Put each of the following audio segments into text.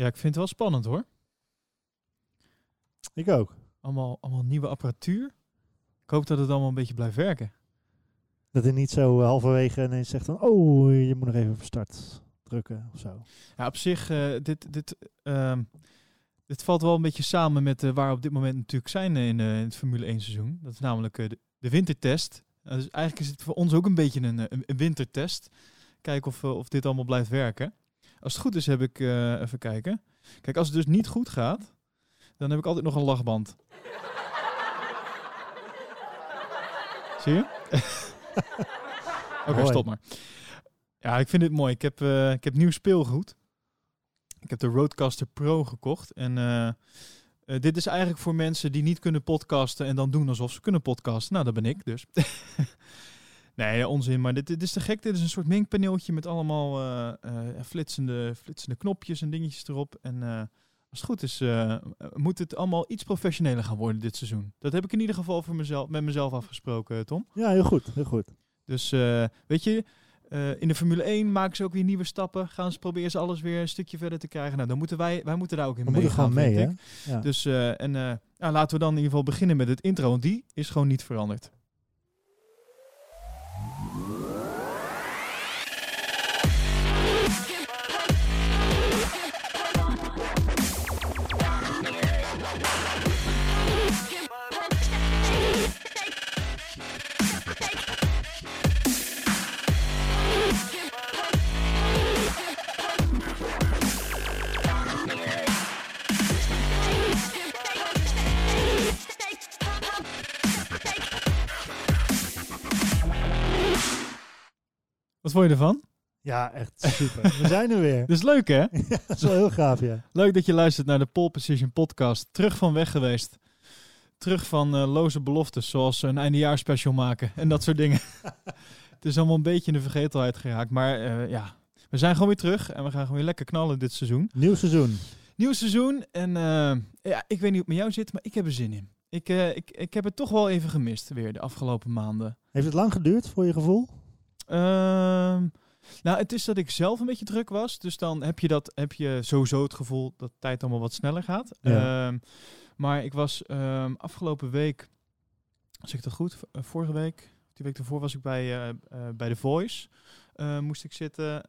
Ja, ik vind het wel spannend hoor. Ik ook. Allemaal, allemaal nieuwe apparatuur. Ik hoop dat het allemaal een beetje blijft werken. Dat hij niet zo halverwege ineens zegt van, oh, je moet nog even op start drukken of zo. Ja, op zich, eh, dit, dit, ehm, dit valt wel een beetje samen met eh, waar we op dit moment natuurlijk zijn in, eh, in het Formule 1 seizoen. Dat is namelijk eh, de, de wintertest. Uh, dus eigenlijk is het voor ons ook een beetje een, een, een wintertest. Kijken of, eh, of dit allemaal blijft werken. Als het goed is, heb ik eh, even kijken. Kijk, als het dus niet goed gaat, dan heb ik altijd nog een lachband. Zie je? Oké, stop maar. Ja, ik vind dit mooi. Ik heb, eh, ik heb nieuw speelgoed. Ik heb de Roadcaster Pro gekocht. En eh, dit is eigenlijk voor mensen die niet kunnen podcasten en dan doen alsof ze kunnen podcasten. Nou, dat ben ik dus. nee, onzin. Maar dit, dit is te gek. Dit is een soort mengpaneeltje met allemaal eh, eh, flitsende, flitsende knopjes en dingetjes erop. En eh, als het goed is, moet het allemaal iets professioneler gaan worden dit seizoen. Dat heb ik in ieder geval voor mezelf, met mezelf afgesproken, Tom. Ja, heel goed, heel goed. Dus weet je, in de Formule 1 maken ze ook weer nieuwe stappen. Gaan ze proberen ze alles weer een stukje verder te krijgen. Nou, dan moeten wij, wij moeten daar ook in We mee moeten gaan, mee, hè? Ja. Dus en, laten we dan in ieder geval beginnen met het intro, want die is gewoon niet veranderd. Wat vond je ervan? ja, echt super. We zijn er weer. Dat is leuk, hè? Ja, dat is wel heel gaaf, ja. Leuk dat je luistert naar de Pole Position podcast. Terug van weg geweest. Terug van eh, loze beloftes, zoals een eindejaarsspecial maken en dat soort dingen. het is allemaal een beetje in de vergetelheid geraakt. Maar eh, ja, we zijn gewoon weer terug en we gaan gewoon weer lekker knallen dit seizoen. Nieuw seizoen. Nieuw seizoen en eh, ja, ik weet niet hoe het met jou zit, maar ik heb er zin in. Ik, ik, ik heb het toch wel even gemist weer de afgelopen maanden. Heeft het lang geduurd voor je gevoel? Ehm, nou, het is dat ik zelf een beetje druk was. Dus dan heb je, dat, heb je sowieso het gevoel dat de tijd allemaal wat sneller gaat. Ja. Ehm, maar ik was ehm, afgelopen week, zeg ik dat goed, eh, vorige week, die week ervoor was ik bij, eh, bij The Voice. Moest ik zitten.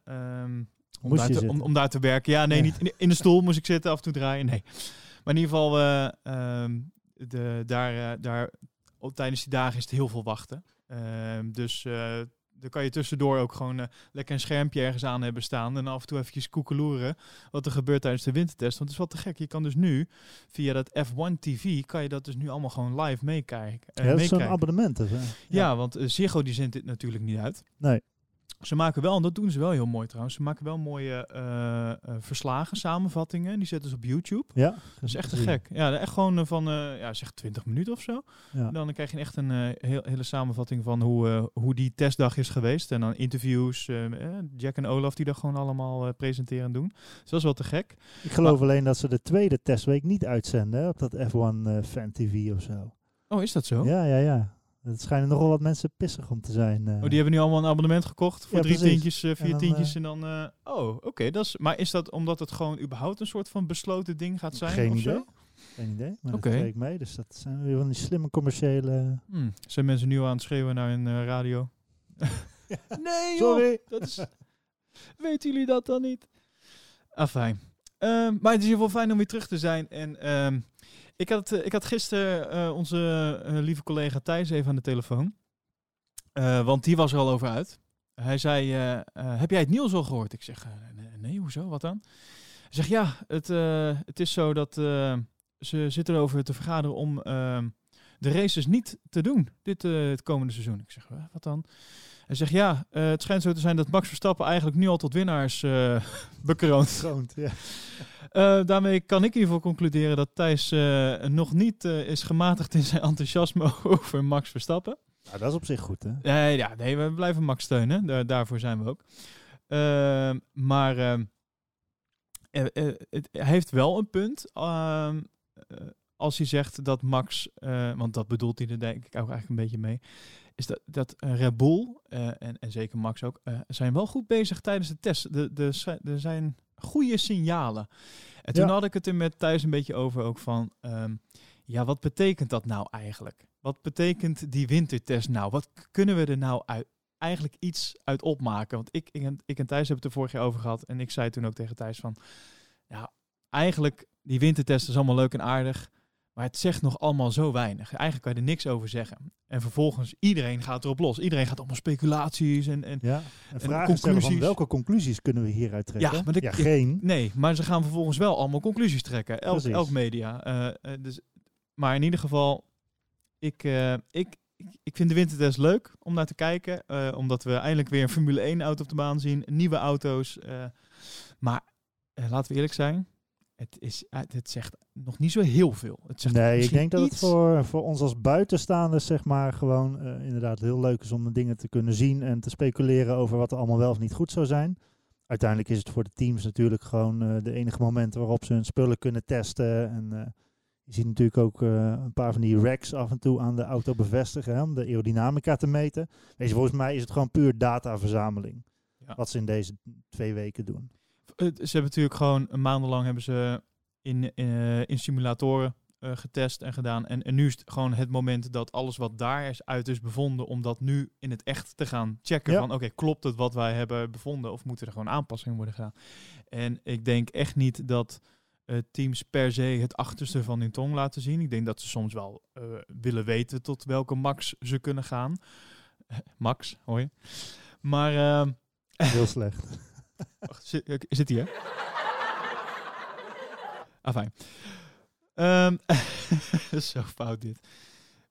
om, daar te, om, zitten? om daar te werken. Ja, nee, Ja. niet in de, in de stoel moest ik zitten, af en toe draaien. Nee. Maar in ieder geval, de, daar, daar, op, tijdens die dagen is het heel veel wachten. Dus dan kan je tussendoor ook gewoon eh, lekker een schermpje ergens aan hebben staan. En af en toe eventjes koekeloeren wat er gebeurt tijdens de wintertest. Want het is wel te gek. Je kan dus nu, via dat F1 TV, kan je dat dus nu allemaal gewoon live meekijken. eh, ja, dat is zo'n abonnement. Hè? Ja, want eh, Ziggo die zendt dit natuurlijk niet uit. Nee. Ze maken wel, en dat doen ze wel heel mooi trouwens, ze maken wel mooie eh, eh, verslagen, samenvattingen. Die zetten ze op YouTube. Ja. Dat is echt te gek. Ja, echt gewoon eh, van, ja, zeg 20 minuten of zo. Ja. Dan krijg je echt een heel, hele samenvatting van hoe, hoe die testdag is geweest. En dan interviews, Jack en Olaf die dat gewoon allemaal presenteren en doen. Dus dat is wel te gek. Ik geloof alleen dat ze de tweede testweek niet uitzenden hè, op dat F1 eh, Fan TV of zo. Oh, is dat zo? Ja, ja, ja. Het schijnen nogal wat mensen pissig om te zijn. eh. Oh, die hebben nu allemaal een abonnement gekocht voor Ja, drie precies. tientjes, eh, vier En dan, tientjes eh, en dan... eh, oh, oké. dat is. maar is dat omdat het gewoon überhaupt een soort van besloten ding gaat zijn? Geen of idee. Zo? Geen idee, maar Oké. dat ik mee. Dus dat zijn weer van die slimme commerciële... Hmm, zijn mensen nu aan het schreeuwen naar een eh, radio? nee, joh. Sorry! Dat is... Weten jullie dat dan niet? Afijn. Ehm maar het is in ieder geval fijn om weer terug te zijn. En ehm, ik, had, eh, ik had gisteren eh, onze eh, lieve collega Thijs even aan de telefoon. Want die was er al over uit. Hij zei, heb jij het nieuws al gehoord? Ik zeg, nee, hoezo, wat dan? Hij zegt, ja, het, het is zo dat ze zitten erover te vergaderen om ehm, de races niet te doen dit het komende seizoen. Ik zeg, "Eh, wat dan? Hij zegt, ja, eh, het schijnt zo te zijn dat Max Verstappen eigenlijk nu al tot winnaars eh bekroond. Groot, ja. Eh, daarmee kan ik in ieder geval concluderen dat Thijs nog niet is gematigd in zijn enthousiasme over Max Verstappen. Nou, dat is op zich goed, hè? Nee, ja, nee, we blijven Max steunen. Daar, daarvoor zijn we ook. Ehm, maar ehm, eh, eh, het, heeft wel een punt. ehm, eh, als hij zegt dat Max, want dat bedoelt hij er denk ik ook eigenlijk een beetje mee, is dat, dat eh, Red Bull eh, en, en zeker Max ook, eh, zijn wel goed bezig tijdens de test. De, de, er zijn goede signalen. En toen Ja. had ik het er met Thijs een beetje over ook van, ehm, ja, wat betekent dat nou eigenlijk? Wat betekent die wintertest nou? Wat kunnen we er nou uit, eigenlijk iets uit opmaken? Want ik, ik, en, ik en Thijs hebben het er vorig jaar over gehad. En ik zei toen ook tegen Thijs van, ja, eigenlijk die wintertest is allemaal leuk en aardig. Maar het zegt nog allemaal zo weinig. Eigenlijk kan je er niks over zeggen. En vervolgens, iedereen gaat erop los. Iedereen gaat allemaal speculaties en, en Ja, en van conclusies. welke conclusies kunnen we hieruit trekken? Ja, maar de- geen. Nee, maar ze gaan vervolgens wel allemaal conclusies trekken. Elk, Precies. elk media. Eh, eh, dus, maar in ieder geval, ik, eh, ik, ik, vind de wintertest leuk om naar te kijken. omdat we eindelijk weer een Formule 1 auto op de baan zien. Nieuwe auto's. maar laten we eerlijk zijn. Het, is, eh, het zegt nog niet zo heel veel. Het zegt Nee, ik denk dat het voor, voor ons als buitenstaanders zeg maar gewoon eh, inderdaad heel leuk is om dingen te kunnen zien en te speculeren over wat er allemaal wel of niet goed zou zijn. Uiteindelijk is het voor de teams natuurlijk gewoon eh, de enige momenten waarop ze hun spullen kunnen testen. En je ziet natuurlijk ook een paar van die racks af en toe aan de auto bevestigen hè, om de aerodynamica te meten. Volgens mij is het gewoon puur dataverzameling. Ja. Wat ze in deze twee weken doen. Ze hebben natuurlijk gewoon maandenlang hebben ze in, in, eh, in simulatoren eh, getest en gedaan. En, en nu is het gewoon het moment dat alles wat daar is uit is bevonden, om dat nu in het echt te gaan checken. Ja. Van oké, klopt het wat wij hebben bevonden of moeten er gewoon aanpassingen worden gedaan? En ik denk echt niet dat eh, teams per se het achterste van hun tong laten zien. Ik denk dat ze soms wel willen weten tot welke max ze kunnen gaan. max, hoor je. Maar ehm, Heel slecht. Wacht, zit, eh, zit hij, hè? Ah, fijn. Ehm, zo fout dit.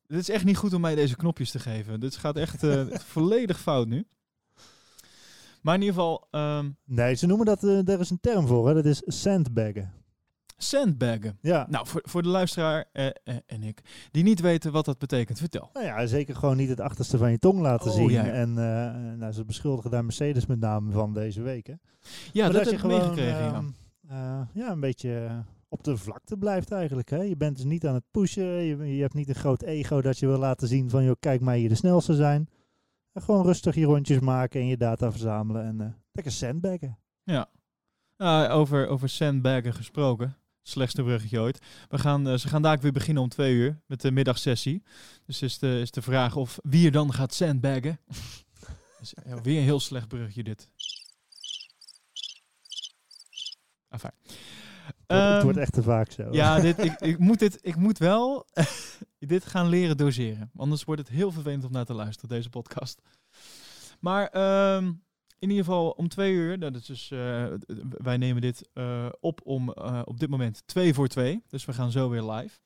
Dit is echt niet goed om mij deze knopjes te geven. Dit gaat echt eh, volledig fout nu. Maar in ieder geval, ehm, Nee, ze noemen dat, eh daar is een term voor, hè? dat is sandbaggen. Sandbaggen. Ja, Nou, voor, voor de luisteraar eh, eh, en ik, die niet weten wat dat betekent, vertel. Nou ja, zeker gewoon niet het achterste van je tong laten Oh, zien. ja. En eh, nou, ze beschuldigen daar Mercedes met name van deze week. Hè. Ja, Maar dat je heb ik meegekregen, ja. ehm, eh, ja, een beetje eh, op de vlakte blijft eigenlijk. Hè. Je bent dus niet aan het pushen. Je, je hebt niet een groot ego dat je wil laten zien van... Joh, kijk mij hier de snelste zijn. En gewoon rustig je rondjes maken en je data verzamelen. En lekker sandbaggen. Ja. Nou, over, over sandbaggen gesproken. Slechtste bruggetje ooit. We gaan, eh, ze gaan daar weer beginnen om twee uur met de middagsessie. Dus is de, is de vraag of wie er dan gaat sandbaggen. dus, ja, weer een heel slecht bruggetje dit. Enfin. Het wordt- het Ehm, wordt echt te vaak zo. ja, dit, ik, ik, moet dit, ik moet wel dit gaan leren doseren. Anders wordt het heel vervelend om naar te luisteren, deze podcast. Maar ehm, in ieder geval om twee uur. Dat is dus, eh, wij nemen dit eh, op om eh, op dit moment twee voor twee. Dus we gaan zo weer live.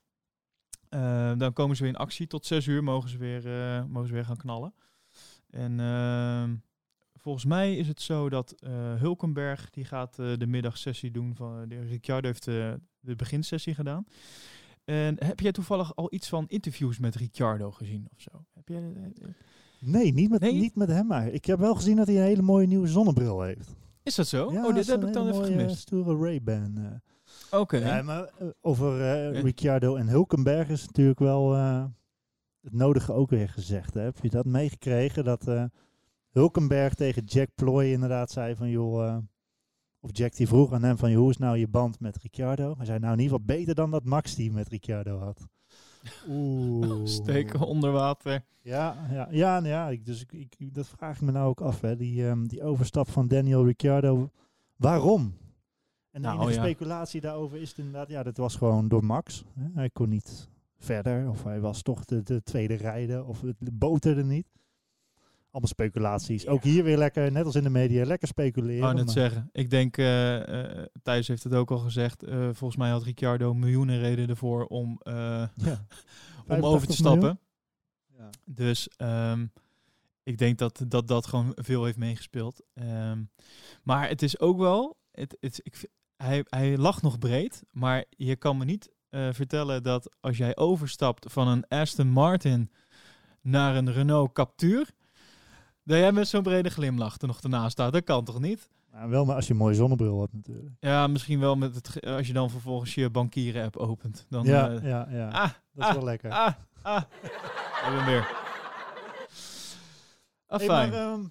Dan komen ze weer in actie. Tot zes uur mogen ze weer, mogen ze weer gaan knallen. En ehm, volgens mij is het zo dat Hulkenberg die gaat de middagsessie doen. Van, de Ricciardo heeft de beginsessie gedaan. En heb jij toevallig al iets van interviews met Ricciardo gezien of zo? Heb jij, Nee, niet met, Nee? niet met hem maar. Ik heb wel gezien dat hij een hele mooie nieuwe zonnebril heeft. is dat zo? Ja, oh, dit heb ik dan even gemist. stoere Ray-Ban. eh. Oké. Ja, maar eh, over Ja. Ricciardo en Hulkenberg is natuurlijk wel het nodige ook weer gezegd. Hè? Heb je dat meegekregen? Dat Hulkenberg tegen Jack Ploy inderdaad zei van joh... of Jack die vroeg aan hem van joh, hoe is nou je band met Ricciardo? Hij zei nou in ieder geval beter dan dat Max die met Ricciardo had. Oeh. Steken onder water. Ja, ja, ja, nou ja ik, dus ik, ik, dat vraag ik me nou ook af. Hè. Die, ehm, die overstap van Daniel Ricciardo, waarom? En de Nou, enige ja. speculatie daarover is het inderdaad, ja, dat was gewoon door Max. Hij kon niet verder, of hij was toch de, de tweede rijden, of het boterde niet. Allemaal speculaties. Ook hier weer lekker, net als in de media, lekker speculeren. Ik net maar- zeggen. Ik denk, eh, Thijs heeft het ook al gezegd. eh, volgens mij had Ricciardo miljoenen redenen ervoor om, ja. om over te 85 miljoen? stappen. Ja. Dus ehm, ik denk dat, dat dat gewoon veel heeft meegespeeld. Ehm, maar het is ook wel, het, het, ik, hij, hij lag nog breed, maar je kan me niet vertellen dat als jij overstapt van een Aston Martin naar een Renault Captur, dat jij met zo'n brede glimlach er nog ernaast staat. Dat kan toch niet? Nou, wel maar als je een mooie zonnebril had natuurlijk. Ja, misschien wel met het, als je dan vervolgens je bankieren-app opent. Dan, ja, eh, ja, ja. ah, dat is ah, wel lekker. ah, ah. Ik ben weer. Ah, Hey, maar, ehm,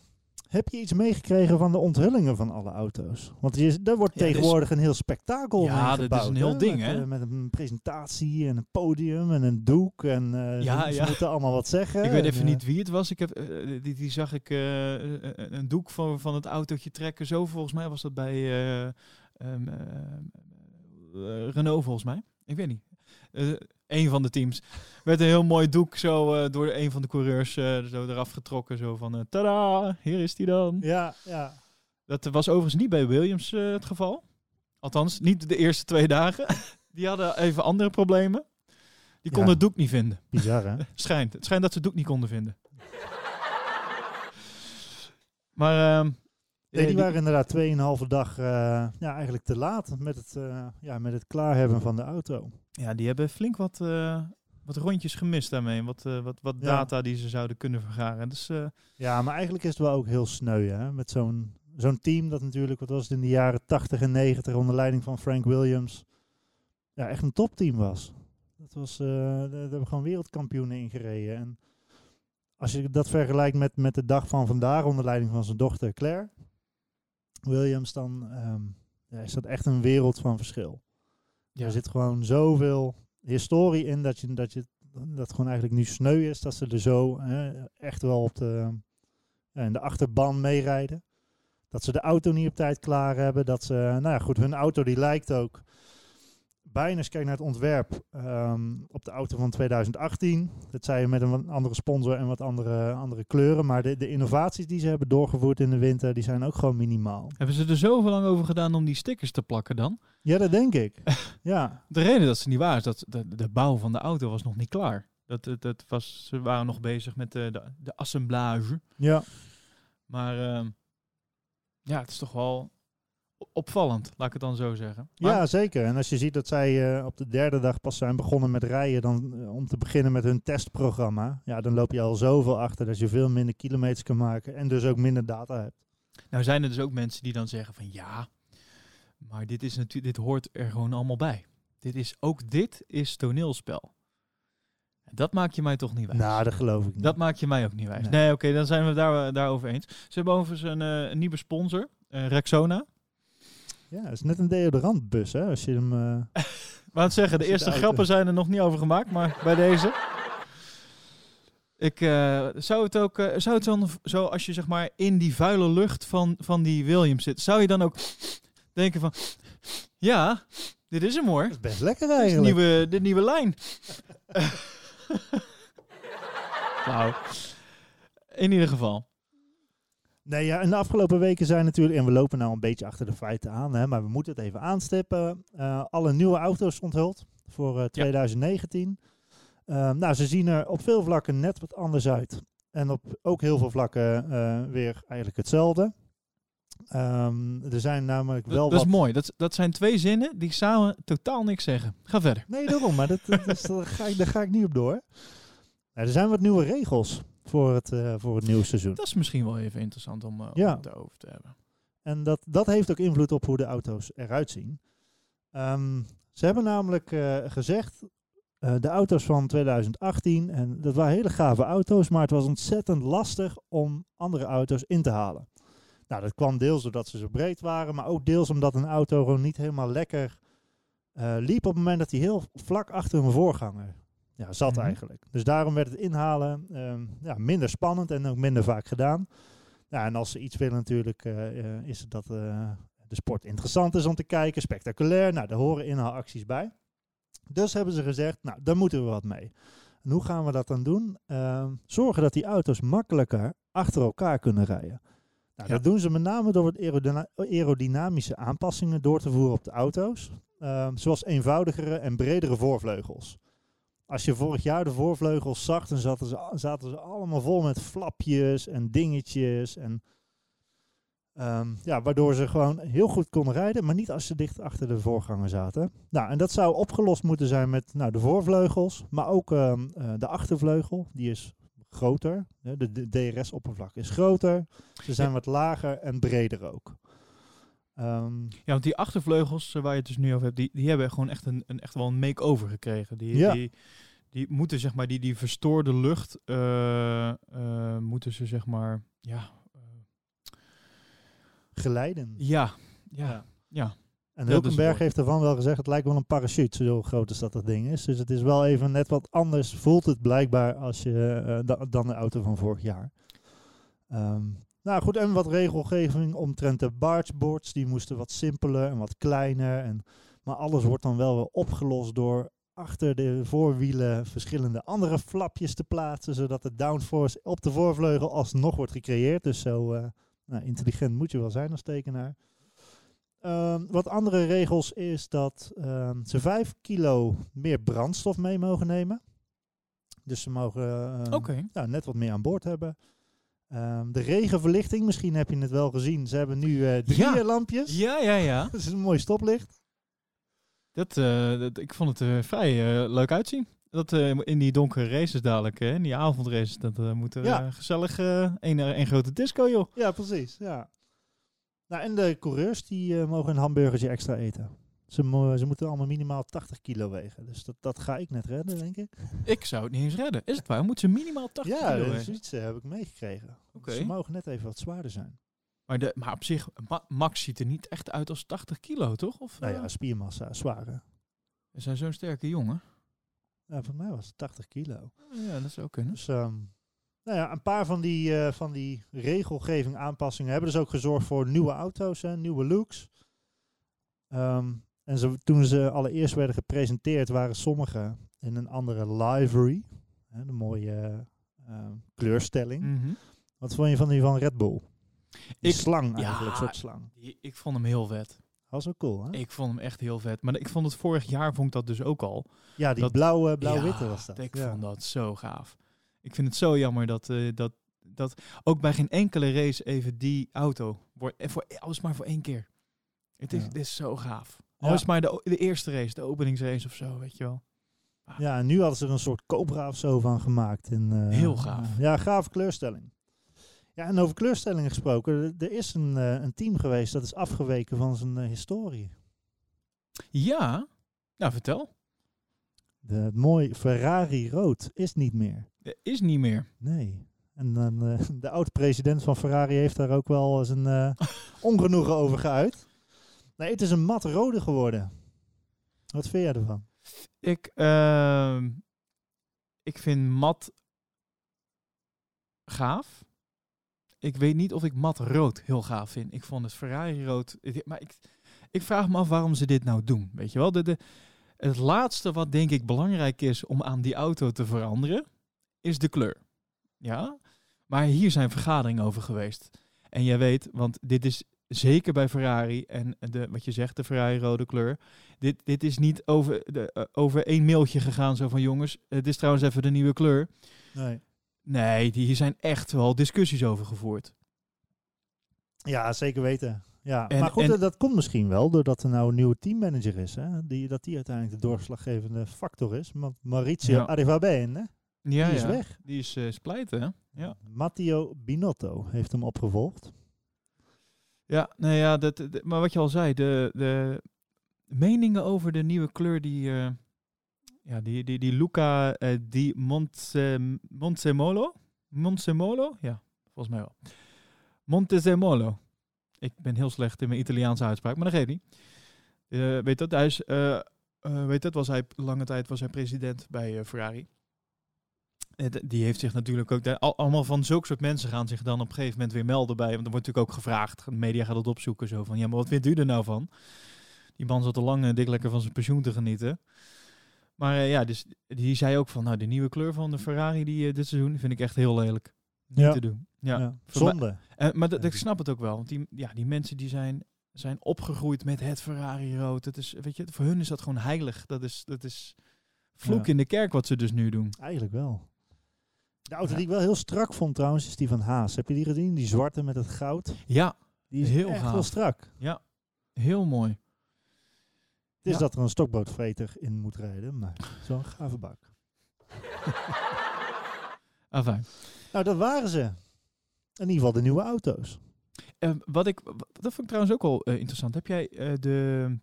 Heb je iets meegekregen van de onthullingen van alle auto's? Want je, er wordt Ja, dus- tegenwoordig een heel spektakel Ja, omheen dat is gebouwd, een heel hè? ding, met, hè? eh, met een presentatie en een podium en een doek. En eh, Ja, ze, ja. moeten allemaal wat zeggen. Ik weet en, even eh, niet wie het was. Ik heb, die, die zag ik een doek van, van het autootje trekken. Zo volgens mij was dat bij eh, ehm, eh, eh, Renault volgens mij. Ik weet niet. Een van de teams. Werd een heel mooi doek zo eh, door een van de coureurs eh, zo eraf getrokken. Zo van, eh, tada, hier is die dan. Ja, ja. Dat was overigens niet bij Williams het geval. Althans, niet de eerste twee dagen. Die hadden even andere problemen. Die konden Ja. het doek niet vinden. Bizar, hè? Schijnt. Het schijnt dat ze het doek niet konden vinden. maar ehm, Nee, eh, die waren inderdaad 2,5 dag eh, ja, eigenlijk te laat met het, eh, ja, met het klaar hebben van de auto. ja, die hebben flink wat, wat rondjes gemist daarmee. Wat, wat, wat Ja. data die ze zouden kunnen vergaren. Dus Ja, maar eigenlijk is het wel ook heel sneu, hè? Met zo'n zo'n team dat natuurlijk, wat was het in de jaren 80 en 90 onder leiding van Frank Williams, ja, echt een topteam was. Dat was, daar hebben gewoon wereldkampioenen in gereden. En als je dat vergelijkt met, met de dag van vandaag onder leiding van zijn dochter Claire Williams, dan ehm, ja, is dat echt een wereld van verschil. ja. Er zit gewoon zoveel historie in dat, je, dat, je, dat het gewoon eigenlijk nu sneu is dat ze er zo hè, echt wel op de, in de achterban meerijden. Dat ze de auto niet op tijd klaar hebben. Dat ze, nou ja, goed, hun auto die lijkt ook bijna, je kijkt naar het ontwerp, ehm, op de auto van 2018. Dat zei je met een wat andere sponsor en wat andere, andere kleuren. Maar de, de innovaties die ze hebben doorgevoerd in de winter, die zijn ook gewoon minimaal. Hebben ze er zoveel lang over gedaan om die stickers te plakken dan? Ja, dat denk ik. ja. De reden dat ze niet waren is dat de, de bouw van de auto was nog niet klaar. Dat, dat, dat was, ze waren nog bezig met de, de, de assemblage. Ja. Maar ehm, ja, het is toch wel opvallend, laat ik het dan zo zeggen. Ja, zeker. En als je ziet dat zij eh, op de derde dag pas zijn begonnen met rijden, dan eh, om te beginnen met hun testprogramma, ja, dan loop je al zoveel achter dat je veel minder kilometers kan maken en dus ook minder data hebt. Nou zijn er dus ook mensen die dan zeggen van ja, maar dit is natuurlijk, dit hoort er gewoon allemaal bij. Dit is ook dit is toneelspel. Dat maak je mij toch niet wijs. Nou, dat geloof ik niet. Dat maak je mij ook niet wijs. Nee. Nee, oké, dan zijn we daar, daarover eens. Ze hebben overigens een, eh, een nieuwe sponsor, eh, Rexona. Ja, het is net een deodorantbus, hè, als je hem... Maar het zeggen, de eerste de grappen zijn er nog niet over gemaakt, maar bij deze. Ik eh, zou het ook, eh, zou het dan zo als je zeg maar in die vuile lucht van, van die Williams zit, zou je dan ook denken van, ja, dit is hem hoor. dat is best lekker Dit eigenlijk. nieuwe, de nieuwe lijn. nou, in ieder geval. Nee, ja, in de afgelopen weken zijn natuurlijk, en we lopen nou een beetje achter de feiten aan, hè, maar we moeten het even aanstippen. eh, alle nieuwe auto's onthuld voor eh, 2019. Ehm, nou, ze zien er op veel vlakken net wat anders uit. En op ook heel veel vlakken eh, weer eigenlijk hetzelfde. Ehm, er zijn namelijk wel Dat, dat wat... is mooi. Dat, dat zijn twee zinnen die samen totaal niks zeggen. Ga verder. Nee, daarom, maar dat, dat is, daar, ga ik, daar ga ik niet op door. Nou, er zijn wat nieuwe regels voor het, eh, voor het nieuwe seizoen. Dat is misschien wel even interessant om, om Ja. het erover te hebben. En dat, dat heeft ook invloed op hoe de auto's eruit zien. Ehm, ze hebben namelijk eh, gezegd, de auto's van 2018, en dat waren hele gave auto's, maar het was ontzettend lastig om andere auto's in te halen. Nou, dat kwam deels doordat ze zo breed waren, maar ook deels omdat een auto gewoon niet helemaal lekker liep op het moment dat hij heel vlak achter een voorganger ja, zat Mhm. eigenlijk. Dus daarom werd het inhalen ehm, ja, minder spannend en ook minder vaak gedaan. Ja, en als ze iets willen natuurlijk, eh, eh, is het dat eh, de sport interessant is om te kijken, spectaculair. Nou, daar horen inhaalacties bij. Dus hebben ze gezegd, nou, daar moeten we wat mee. En hoe gaan we dat dan doen? Ehm, zorgen dat die auto's makkelijker achter elkaar kunnen rijden. Nou, Ja. Dat doen ze met name door wat aerodyna- aerodynamische aanpassingen door te voeren op de auto's. Ehm, zoals eenvoudigere en bredere voorvleugels. Als je vorig jaar de voorvleugels zag, dan zaten ze, zaten ze allemaal vol met flapjes en dingetjes. En, ehm, ja, waardoor ze gewoon heel goed konden rijden, maar niet als ze dicht achter de voorganger zaten. Nou, en dat zou opgelost moeten zijn met nou, de voorvleugels, maar ook ehm, eh, de achtervleugel. Die is groter. De, de DRS-oppervlak is groter. Ze zijn Ja. wat lager en breder ook. Ehm, Ja, want die achtervleugels eh, waar je het dus nu over hebt, die, die hebben gewoon echt, een, een, echt wel een make-over gekregen. Die, Ja. die, die moeten zeg maar, die, die verstoorde lucht, eh, eh, moeten ze zeg maar, ja, eh, glijden. Ja, ja, Ja. ja. En Hulkenberg heeft ervan wel gezegd, het lijkt wel een parachute, zo groot als dat dat ding is. Dus het is wel even net wat anders, voelt het blijkbaar, als je, da- dan de auto van vorig jaar. Ehm, nou goed, en wat regelgeving omtrent de bargeboards, die moesten wat simpeler en wat kleiner. En, maar alles wordt dan wel weer opgelost door achter de voorwielen verschillende andere flapjes te plaatsen, zodat de downforce op de voorvleugel alsnog wordt gecreëerd. Dus zo eh, nou, intelligent moet je wel zijn als tekenaar. Ehm, wat andere regels is dat ehm, ze 5 kilo meer brandstof mee mogen nemen. Dus ze mogen ehm, nou, net wat meer aan boord hebben. Ehm, de regenverlichting, misschien heb je het wel gezien. Ze hebben nu eh drie Ja. eh, lampjes. Ja, ja, ja. Dat is een mooi stoplicht. Dat, eh, dat, ik vond het eh, vrij leuk uitzien. Dat in die donkere races dadelijk, hè, in die avondraces, dat moet er Ja. eh, gezellig eh, een, een grote disco, joh. Ja, precies. Ja. Nou, en de coureurs die mogen een hamburgertje extra eten. Ze, ze moeten allemaal minimaal 80 kilo wegen. Dus dat, dat ga ik net redden, denk ik. Ik zou het niet eens redden. Is het waar? Moet ze minimaal 80 ja, kilo is wegen? iets eh, heb ik meegekregen. Oké. Ze mogen net even wat zwaarder zijn. Maar, de, maar op zich, Ma- Max ziet er niet echt uit als 80 kilo, toch? Of, Nou eh, ja, spiermassa, zware. We zijn zo'n sterke jongen. Ja, voor mij was het 80 kilo. Ja, dat zou kunnen. Dus ehm, nou ja, een paar van die, eh, van die regelgeving aanpassingen hebben dus ook gezorgd voor nieuwe auto's, hè, nieuwe looks. Ehm, en ze, toen ze allereerst werden gepresenteerd, waren sommige in een andere livery. Hè, de mooie eh, kleurstelling. Mhm. Wat vond je van die van Red Bull? Die Ik- slang ja, eigenlijk, een soort slang. Ik vond hem heel vet. Was ook cool, hè? Ik vond hem echt heel vet. Maar ik vond het vorig jaar vond ik dat dus ook al. ja, die dat- blauwe, blauw-witte Ja, was dat. Ik ja. vond dat zo gaaf. Ik vind het zo jammer dat, eh, dat, dat ook bij geen enkele race even die auto wordt. En voor alles maar voor één keer. Het is, Ja. het is zo gaaf. Al is het maar de, eerste race, de openingsrace of zo, weet je wel. Ja, en nu hadden ze er een soort Cobra of zo van gemaakt. En, eh, Heel gaaf. Ja, gaaf kleurstelling. Ja, en over kleurstellingen gesproken. Er, is een, eh, een team geweest dat is afgeweken van zijn eh, historie. Ja, nou vertel. De, het mooi Ferrari rood is niet meer. Is niet meer. Nee. En dan, de oud-president van Ferrari heeft daar ook wel zijn ongenoegen over geuit. Nee, het is een mat rode geworden. Wat vind jij ervan? Ik, ehm, ik vind mat gaaf. Ik weet niet of ik mat rood heel gaaf vind. Ik vond het Ferrari rood. Maar ik, ik vraag me af waarom ze dit nou doen. Weet je wel? De, de, het laatste wat denk ik belangrijk is om aan die auto te veranderen, is de kleur. Ja? Maar hier zijn vergaderingen over geweest. En jij weet, want dit is zeker bij Ferrari en de, wat je zegt, de Ferrari rode kleur. Dit, dit is niet over, de, eh, over één mailtje gegaan, zo van jongens, het is trouwens even de nieuwe kleur. Nee. Nee, die- hier zijn echt wel discussies over gevoerd. Ja, zeker weten. Ja, En- maar goed, en- eh, dat komt misschien wel doordat er nou een nieuwe teammanager is. Hè? Die, dat die uiteindelijk de doorslaggevende factor is. Want Maurizio Ja. Arrivabene, Ja, die is ja. weg. Die is eh splijten, hè? Ja. Matteo Binotto heeft hem opgevolgd. Ja, nou ja, dat, maar wat je al zei, de, de meningen over de nieuwe kleur die, eh, ja, die, die, die Luca eh, di Monte, Montezemolo, Montezemolo, ja, volgens mij wel. Montezemolo. Ik ben heel slecht in mijn Italiaanse uitspraak, maar dat geeft niet. Eh, weet dat, hij is, weet dat, was hij lange tijd was hij president bij Ferrari. Eh, die heeft zich natuurlijk ook, allemaal van zulke soort mensen gaan zich dan op een gegeven moment weer melden bij, want er wordt natuurlijk ook gevraagd, de media gaat het opzoeken, zo van, ja, maar wat vindt u er nou van? Die man zat al lang eh, dik lekker van zijn pensioen te genieten. Maar eh, ja, dus die zei ook van, nou, de nieuwe kleur van de Ferrari die eh, dit seizoen vind ik echt heel lelijk. Niet Ja. te doen. Ja. Ja, Zonde. Maar dat, ik snap het ook wel, want die, ja, die mensen die zijn, zijn opgegroeid met het Ferrari rood. Dat is, weet je, voor hun is dat gewoon heilig. Dat is, dat is vloek Ja. in de kerk wat ze dus nu doen. Eigenlijk wel. De auto Ja. die ik wel heel strak vond trouwens, is die van Haas. Heb je die gezien? Die zwarte met het goud. Ja, Die is Heel echt gaaf. wel strak. heel mooi. Het is Ja. dat er een stokbroodvreter in moet rijden, maar zo'n gave bak. Enfin. Nou, dat waren ze. In ieder geval de nieuwe auto's. Eh, wat ik, dat vond ik trouwens ook wel eh, interessant. Heb jij eh, de.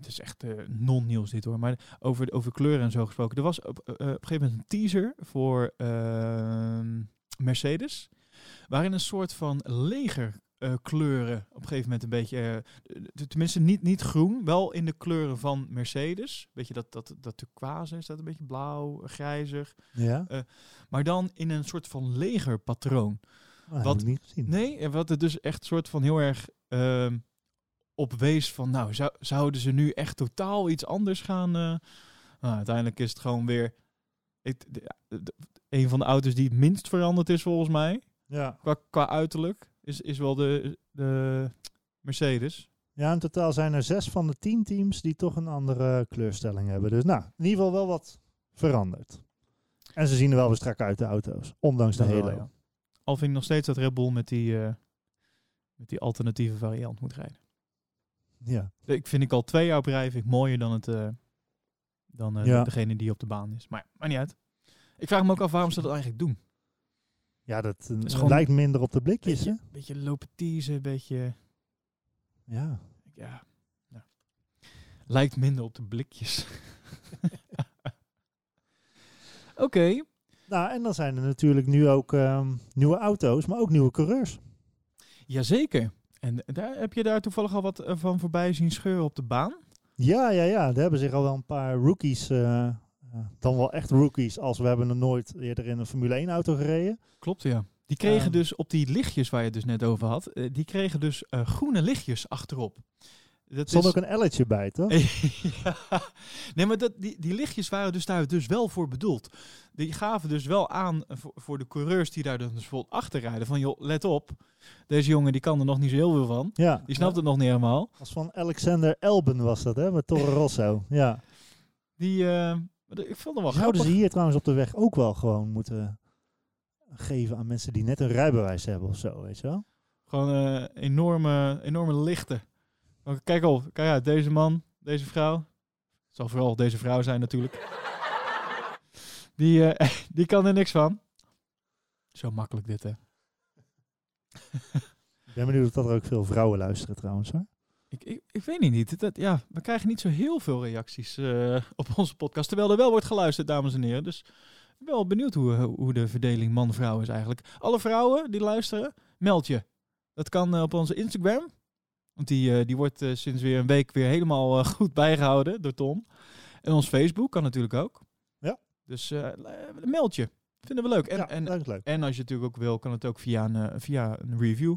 Het is echt eh, non-nieuws dit hoor, maar over, over kleuren en zo gesproken. Er was op, eh, op een gegeven moment een teaser voor ehm, Mercedes, waarin een soort van leger eh, kleuren op een gegeven moment een beetje, tenminste niet, niet groen, wel in de kleuren van Mercedes. Beetje dat, dat, dat turquoise is dat een beetje blauw, grijzig. Ja, Maar dan in een soort van legerpatroon. Ah, heb wat- niet gezien. Nee, wat het dus echt soort van heel erg ehm, op wees van, nou, zou, zouden ze nu echt totaal iets anders gaan? eh? Nou, uiteindelijk is het gewoon weer het, de- een van de auto's die het minst veranderd is volgens mij, Ja. qua, qua uiterlijk, is, is wel de, de Mercedes. ja, in totaal zijn er zes van de tien teams die toch een andere kleurstelling hebben. Dus nou, in ieder geval wel wat veranderd. En ze zien er wel weer strak uit, de auto's. Ondanks de hele. ja. Al vind ik nog steeds dat Red Bull met die, eh, met die alternatieve variant moet rijden. Ja. Ik vind ik al twee jaar op rij vind ik mooier dan, het, eh, dan eh, Ja. degene die op de baan is. Maar, maar niet uit. Ik vraag me ook af waarom ze dat eigenlijk doen. Ja, dat lijkt minder op de blikjes, hè? Beetje, beetje lopen teasen, beetje... Ja. Ja, ja. Lijkt minder op de blikjes. Oké. Nou, en dan zijn er natuurlijk nu ook ehm, nieuwe auto's, maar ook nieuwe coureurs. Jazeker. En daar, heb je daar toevallig al wat eh, van voorbij zien scheuren op de baan? Ja, ja, ja. Er hebben zich al wel een paar rookies, eh, eh, dan wel echt rookies, als we hebben nog nooit eerder in een Formule 1 auto gereden. Klopt, ja. Die kregen Ehm. dus op die lichtjes waar je het dus net over had, die kregen dus groene lichtjes achterop. Dat Er stond is- ook een elletje bij, toch? ja. Nee, maar dat, die, die lichtjes waren dus daar dus wel voor bedoeld. Die gaven dus wel aan voor, de coureurs die daar dus bijvoorbeeld achter rijden. Van joh, let op. Deze jongen die kan er nog niet zo heel veel van. Ja. Die snapt ja. het nog niet helemaal. Als van Alexander Elben was dat, hè? Met Toro Rosso. Ja. Die, eh, ik vond hem wel Zouden ze hier trouwens op de weg ook wel gewoon moeten geven aan mensen die net een rijbewijs hebben of zo, weet je wel? Gewoon eh, enorme, enorme lichten. Kijk op, kijk uit. Deze man, deze vrouw. Het zal vooral deze vrouw zijn natuurlijk. Die, eh, die kan er niks van. Zo makkelijk dit, hè. Ik ben benieuwd of dat er ook veel vrouwen luisteren trouwens, hoor. Ik, ik, ik weet niet. niet. Dat, ja, we krijgen niet zo heel veel reacties eh, op onze podcast. Terwijl er wel wordt geluisterd, dames en heren. Dus ik ben wel benieuwd hoe, hoe de verdeling man-vrouw is eigenlijk. Alle vrouwen die luisteren, meld je. Dat kan eh, op onze Instagram. Want die, eh, die wordt eh, sinds weer een week weer helemaal eh, goed bijgehouden door Tom. En ons Facebook kan natuurlijk ook. Dus eh, meld je. Vinden we leuk. En, ja, en, leuk. en als je natuurlijk ook wil, kan het ook via een, eh, via een review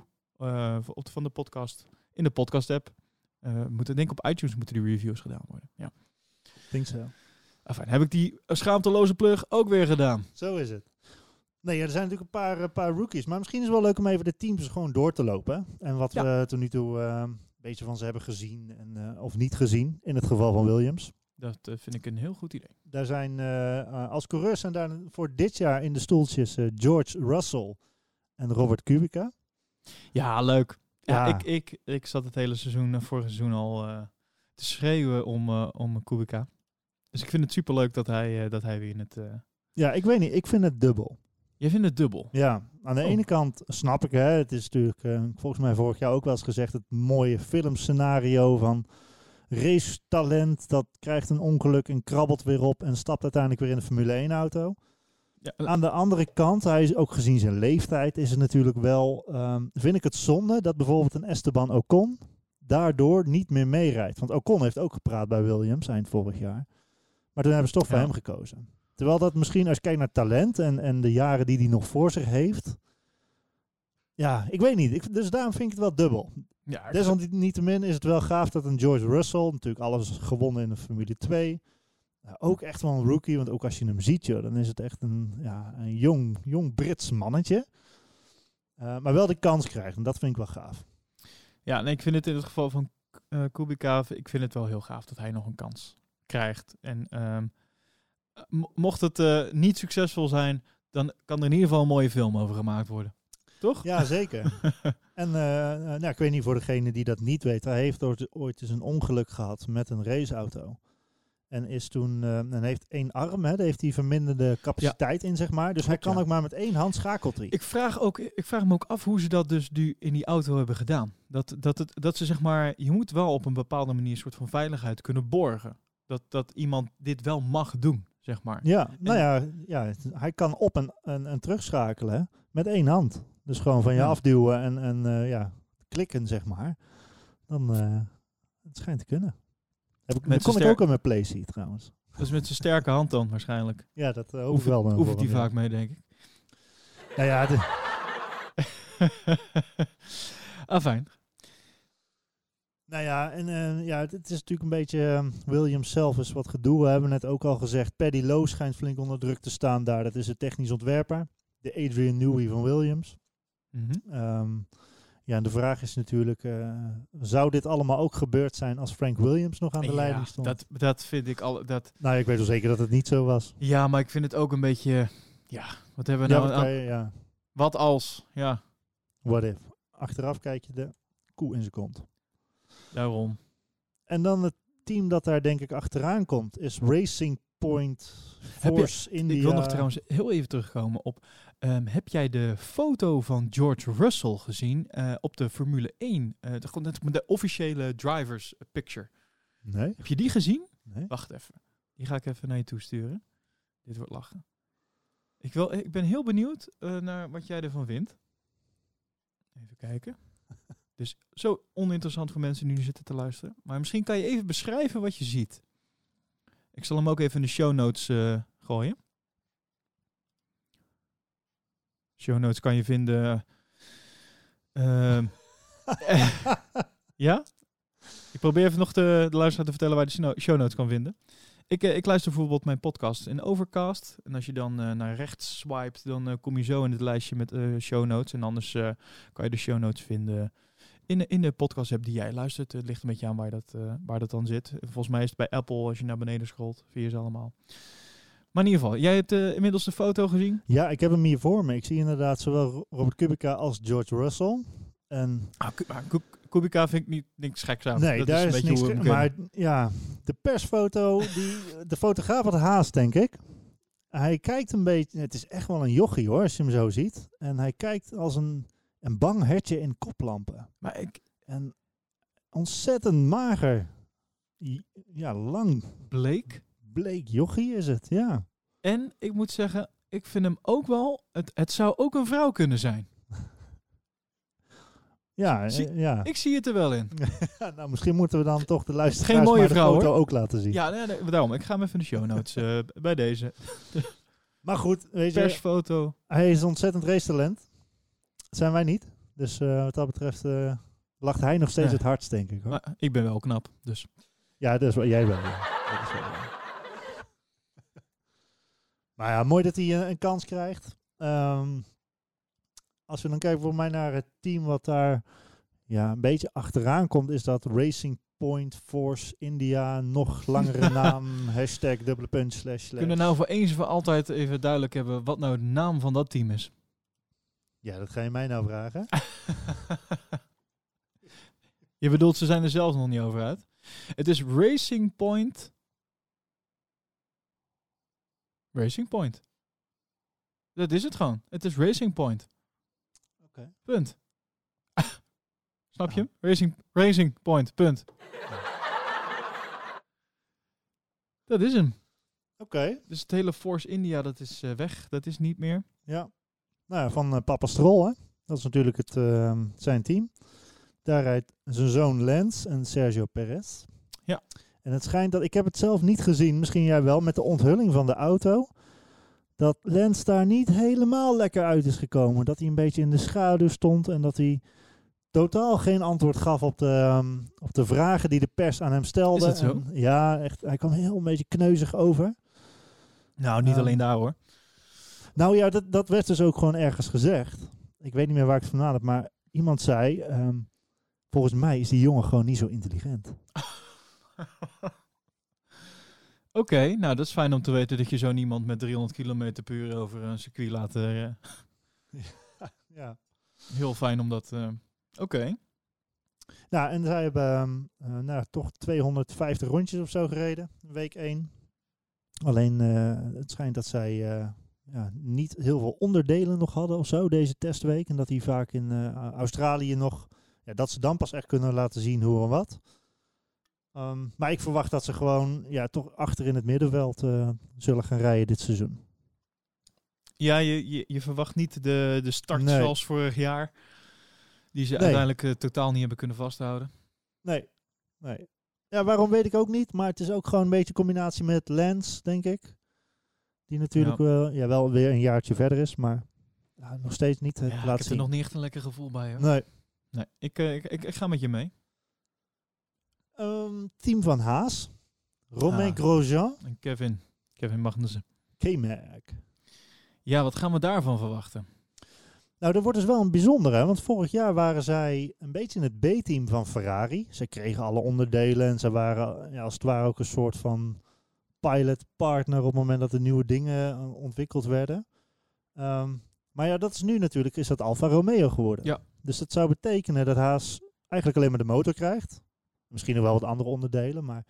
op- van de podcast. In de podcast app. Eh moeten, denk op iTunes moeten die reviews gedaan worden. Ja. Denk zo. Enfin, heb ik die schaamteloze plug ook weer gedaan. Zo is het. Nee, ja, er zijn natuurlijk een paar, eh, paar rookies. Maar misschien is het wel leuk om even de teams gewoon door te lopen. hè. En wat Ja. we tot nu toe een beetje van ze hebben gezien en, of niet gezien. In het geval van Williams. Dat eh, vind ik een heel goed idee. Daar zijn eh, eh, als coureurs zijn daar voor dit jaar in de stoeltjes George Russell en Robert Kubica. Ja, leuk. Ja, Ja. Ik, ik, ik zat het hele seizoen, vorige seizoen al te schreeuwen om, om Kubica. Dus ik vind het superleuk dat hij, dat hij weer in het... Ja, ik weet niet. Ik vind het dubbel. Jij vindt het dubbel. Ja, aan de Oh. ene kant snap ik, hè, het is natuurlijk volgens mij vorig jaar ook wel eens gezegd, het mooie filmscenario van racetalent, dat krijgt een ongeluk en krabbelt weer op en stapt uiteindelijk weer in de Formule 1 auto. Ja, eh, Aan de andere kant, hij is ook gezien zijn leeftijd, is het natuurlijk wel, ehm, vind ik het zonde dat bijvoorbeeld een Esteban Ocon daardoor niet meer meerijdt. Want Ocon heeft ook gepraat bij Williams eind vorig jaar. Maar toen hebben ze toch voor hem gekozen. Terwijl dat misschien, als je kijkt naar talent en, en de jaren die hij nog voor zich heeft. Ja, ik weet niet. Ik, dus daarom vind ik het wel dubbel. ja, Desalniettemin is het wel gaaf dat een George Russell, natuurlijk alles gewonnen in de Formule 2. nou, ook echt wel een rookie, want ook als je hem ziet, joh, dan is het echt een, ja, een jong, jong Brits mannetje. Eh, maar wel de kans krijgt en dat vind ik wel gaaf. Ja, nee, ik vind het in het geval van eh Kubica, ik vind het wel heel gaaf dat hij nog een kans krijgt. En ehm, mo- mocht het eh, niet succesvol zijn, dan kan er in ieder geval een mooie film over gemaakt worden. Toch? Ja, zeker. en eh, eh, nou, ik weet niet voor degene die dat niet weet, hij heeft ooit, eens een ongeluk gehad met een raceauto. En is toen, eh, en heeft één arm, hè, daar heeft hij verminderde capaciteit in, zeg maar. Dus hij kan ja. ook maar met één hand schakelt hij. Ik vraag, ook, ik vraag me ook af hoe ze dat dus nu in die auto hebben gedaan. Dat, dat, het, dat ze zeg maar, je moet wel op een bepaalde manier een soort van veiligheid kunnen borgen. Dat, dat iemand dit wel mag doen, zeg maar. Ja, nou ja, ja, hij kan op en, en, en terugschakelen met één hand. Dus gewoon van je Ja. afduwen en, en eh, ja, klikken, zeg maar, dan uh, het schijnt te kunnen. Heb ik, Met dat kon z'n ik ook al met PlayStation trouwens. Dat is met zijn sterke hand dan waarschijnlijk. Ja, dat uh, hoef ik Oefent- wel. Oefent hem, ja. vaak mee, denk ik. Nou ja, de- ah, fijn. Nou ja, en eh, ja, het, het is natuurlijk een beetje eh, Williams zelf is wat gedoe. We hebben net ook al gezegd, Paddy Lowe schijnt flink onder druk te staan daar. Dat is de technisch ontwerper, de Adrian Newey van Williams. Mhm. Ehm, ja, en de vraag is natuurlijk, eh, zou dit allemaal ook gebeurd zijn als Frank Williams nog aan de Ja, leiding stond? Dat, dat vind ik al. Dat, Nou, ik weet wel zeker dat het niet zo was. ja, maar ik vind het ook een beetje. Ja, wat hebben we Ja, nou wat, je- ja, Wat als? Ja, what if. Achteraf kijk je de koe in zijn kont. daarom. En dan het team dat daar denk ik achteraan komt, is Racing Point Heb je- Force India. Ik wil nog trouwens heel even terugkomen op. ehm, heb jij de foto van George Russell gezien eh, op de Formule 1? Eh, de, de officiële drivers picture. Nee, Heb je die gezien? nee. Wacht even. Die ga ik even naar je toe sturen. Dit wordt lachen. Ik, wil, ik ben heel benieuwd eh, naar wat jij ervan vindt. Even kijken. Dus zo oninteressant voor mensen die nu zitten te luisteren. Maar misschien kan je even beschrijven wat je ziet. Ik zal hem ook even in de show notes gooien. Show notes kan je vinden. ehm, ja? Ik probeer even nog de, de luisteraar te vertellen waar je de show notes kan vinden. Ik, eh, ik luister bijvoorbeeld mijn podcast in Overcast. En als je dan eh, naar rechts swipet, dan eh, kom je zo in het lijstje met eh, show notes. En anders eh, kan je de show notes vinden in de, in de podcast app die jij luistert. Het ligt een beetje aan waar dat, eh, waar dat dan zit. Volgens mij is het bij Apple als je naar beneden scrolt. Via ze allemaal. Maar in ieder geval, jij hebt eh, inmiddels de foto gezien. Ja, ik heb hem hier voor me. Ik zie inderdaad zowel Ro- Robert Kubica als George Russell. En Ah, Ku- Kubica vind ik niet niks geks aan. nee, dat daar is, is, een beetje niks. Maar ja, de persfoto, die, de fotograaf had haast, denk ik. Hij kijkt een beetje. Het is echt wel een jochie hoor, als je hem zo ziet. En hij kijkt als een, een bang hertje in koplampen. Maar ik, En ontzettend mager. Ja, lang Bleek. Bleek jochie is het, ja. En ik moet zeggen, ik vind hem ook wel... Het, het zou ook een vrouw kunnen zijn. Ja, Zie- ja. Ik zie het er wel in. Nou, misschien moeten we dan toch de luisteraars Geen mooie maar de vrouw, foto hoor. ook laten zien. Ja, nee, nee, daarom. Ik ga hem even in de show notes eh, bij deze. Maar goed, weet je, Persfoto. hij is ontzettend racetalent. Dat zijn wij niet. Dus eh, wat dat betreft eh, lacht hij nog steeds Ja. het hardst, denk ik. Hoor. Maar ik ben wel knap, dus... Ja, dat is wel, jij wel. Ja. Dat is wel. Maar ja, mooi dat hij eh, een kans krijgt. Ehm, als we dan kijken voor mij naar het team wat daar ja, een beetje achteraan komt, is dat Racing Point Force India, nog langere naam, hashtag dubbele punt slash slash. Kunnen we nou voor eens en voor altijd even duidelijk hebben wat nou de naam van dat team is? Ja, dat ga je mij nou vragen. Je bedoelt, ze zijn er zelfs nog niet over uit. Het is Racing Point. Racing Point. Dat is het gewoon. Het is Racing Point. Oké. Punt. Snap je? Racing, Racing Point. Punt. Dat is hem. Oké. Dus het hele Force India, dat is eh, weg. Dat is niet meer. Ja. Nou ja, van eh, Papa Stroll, hè. Dat is natuurlijk het, ehm, zijn team. Daar rijdt zijn zoon Lance en Sergio Perez. Ja. En het schijnt dat, ik heb het zelf niet gezien, misschien jij wel, met de onthulling van de auto. Dat Lance daar niet helemaal lekker uit is gekomen. Dat hij een beetje in de schaduw stond en dat hij totaal geen antwoord gaf op de, ehm, op de vragen die de pers aan hem stelde. Is dat zo? En ja, echt. Hij kwam heel een beetje kneuzig over. Nou, niet Ehm, alleen daar hoor. Nou ja, dat, dat werd dus ook gewoon ergens gezegd. Ik weet niet meer waar ik het vandaan heb, maar iemand zei... ehm, volgens mij is die jongen gewoon niet zo intelligent. Oké, nou dat is fijn om te weten dat je zo niemand met 300 km per uur over een circuit laat. eh, Ja. heel fijn om dat. eh, Oké. Nou, en zij hebben ehm, eh, nou, toch 250 rondjes of zo gereden, week 1. Alleen het schijnt dat zij ja, niet heel veel onderdelen nog hadden of zo deze testweek. En dat die vaak in Australië nog, ja, dat ze dan pas echt kunnen laten zien hoe en wat. Ehm, maar ik verwacht dat ze gewoon ja, toch achter in het middenveld eh, zullen gaan rijden dit seizoen. Ja, je, je, je verwacht niet de, de start Nee. zoals vorig jaar. Die ze Nee. uiteindelijk eh, totaal niet hebben kunnen vasthouden. Nee, nee. Ja, waarom weet ik ook niet. Maar het is ook gewoon een beetje combinatie met Lance, denk ik. Die natuurlijk Ja. wel, ja, wel weer een jaartje verder is, maar ja, nog steeds niet het Ja, ik heb er nog niet echt een lekker gevoel bij. Hoor. Nee. Nee, ik, ik, ik, ik ga met je mee. Ehm, team van Haas. Romain Ah. Grosjean. En Kevin, Kevin Magnussen. K-Mac. Ja, wat gaan we daarvan verwachten? Nou, dat wordt dus wel een bijzondere, want vorig jaar waren zij een beetje in het B-team van Ferrari. Ze kregen alle onderdelen en ze waren ja, als het ware ook een soort van pilot partner op het moment dat er nieuwe dingen eh, ontwikkeld werden. Ehm, maar ja, dat is nu natuurlijk, is dat Alfa Romeo geworden. Ja. Dus dat zou betekenen dat Haas eigenlijk alleen maar de motor krijgt. Misschien nog wel wat andere onderdelen, maar...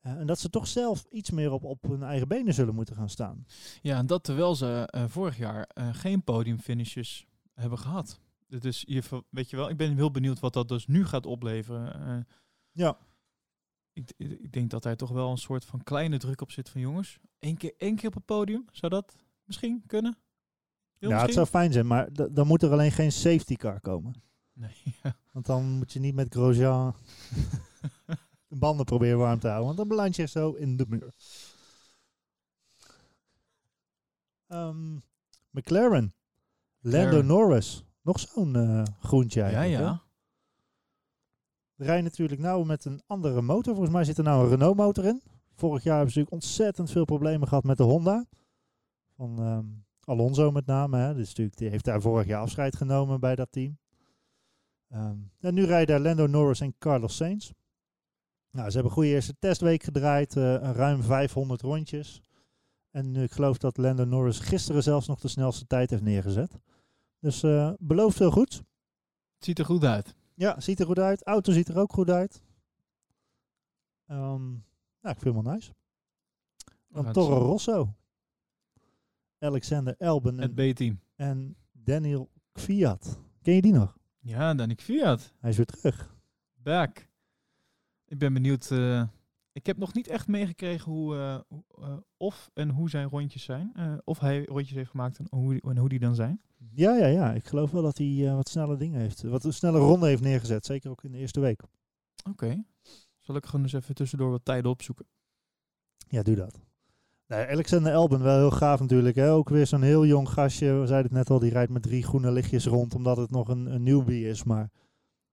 eh, en dat ze toch zelf iets meer op, op hun eigen benen zullen moeten gaan staan. Ja, en dat terwijl ze eh, vorig jaar eh, geen podiumfinishes hebben gehad. Dus je, ver- weet je wel, ik ben heel benieuwd wat dat dus nu gaat opleveren. Ja. ik, ik denk dat daar toch wel een soort van kleine druk op zit van jongens. Eén keer, één keer op het podium, zou dat misschien kunnen? Heel ja, het zou fijn zijn, maar dan moet er alleen geen safety car komen. Nee, ja. Want dan moet je niet met Grosjean de banden proberen warm te houden. Want dan beland je zo in de muur. Ehm, McLaren. Lando McLaren. Norris. Nog zo'n eh groentje ja, eigenlijk. ja. Rijden natuurlijk nou met een andere motor. Volgens mij zit er nou een Renault motor in. Vorig jaar hebben ze natuurlijk ontzettend veel problemen gehad met de Honda. Van ehm, Alonso met name. Hè. Dus natuurlijk, die heeft daar vorig jaar afscheid genomen bij dat team. Ehm, en nu rijden Lando Norris en Carlos Sainz. Nou, ze hebben een goede eerste testweek gedraaid. eh, een ruim 500 rondjes. En ik geloof dat Lando Norris gisteren zelfs nog de snelste tijd heeft neergezet. Dus eh belooft veel goed. Het ziet er goed uit. Ja, ziet er goed uit. Auto ziet er ook goed uit. Ehm nou, ik vind hem wel nice. Dan Toro. Rosso. Alexander Elben Het en, B-team. en Daniel Kvyat. Ken je die nog? Ja, Danik Fiat. Hij is weer terug. Back. Ik ben benieuwd. eh, ik heb nog niet echt meegekregen hoe, eh, hoe, eh, of en hoe zijn rondjes zijn. Of hij rondjes heeft gemaakt en hoe, die- en hoe die dan zijn. Ja, ja, ja. Ik geloof wel dat hij wat snelle dingen heeft. Wat een snelle ronde heeft neergezet. Zeker ook in de eerste week. Oké. Zal ik gewoon eens even tussendoor wat tijden opzoeken. Ja, doe dat. Alexander Elben, wel heel gaaf natuurlijk. Hè? Ook weer zo'n heel jong gastje. We zeiden het net al, die rijdt met drie groene lichtjes rond. Omdat het nog een, een newbie is. Maar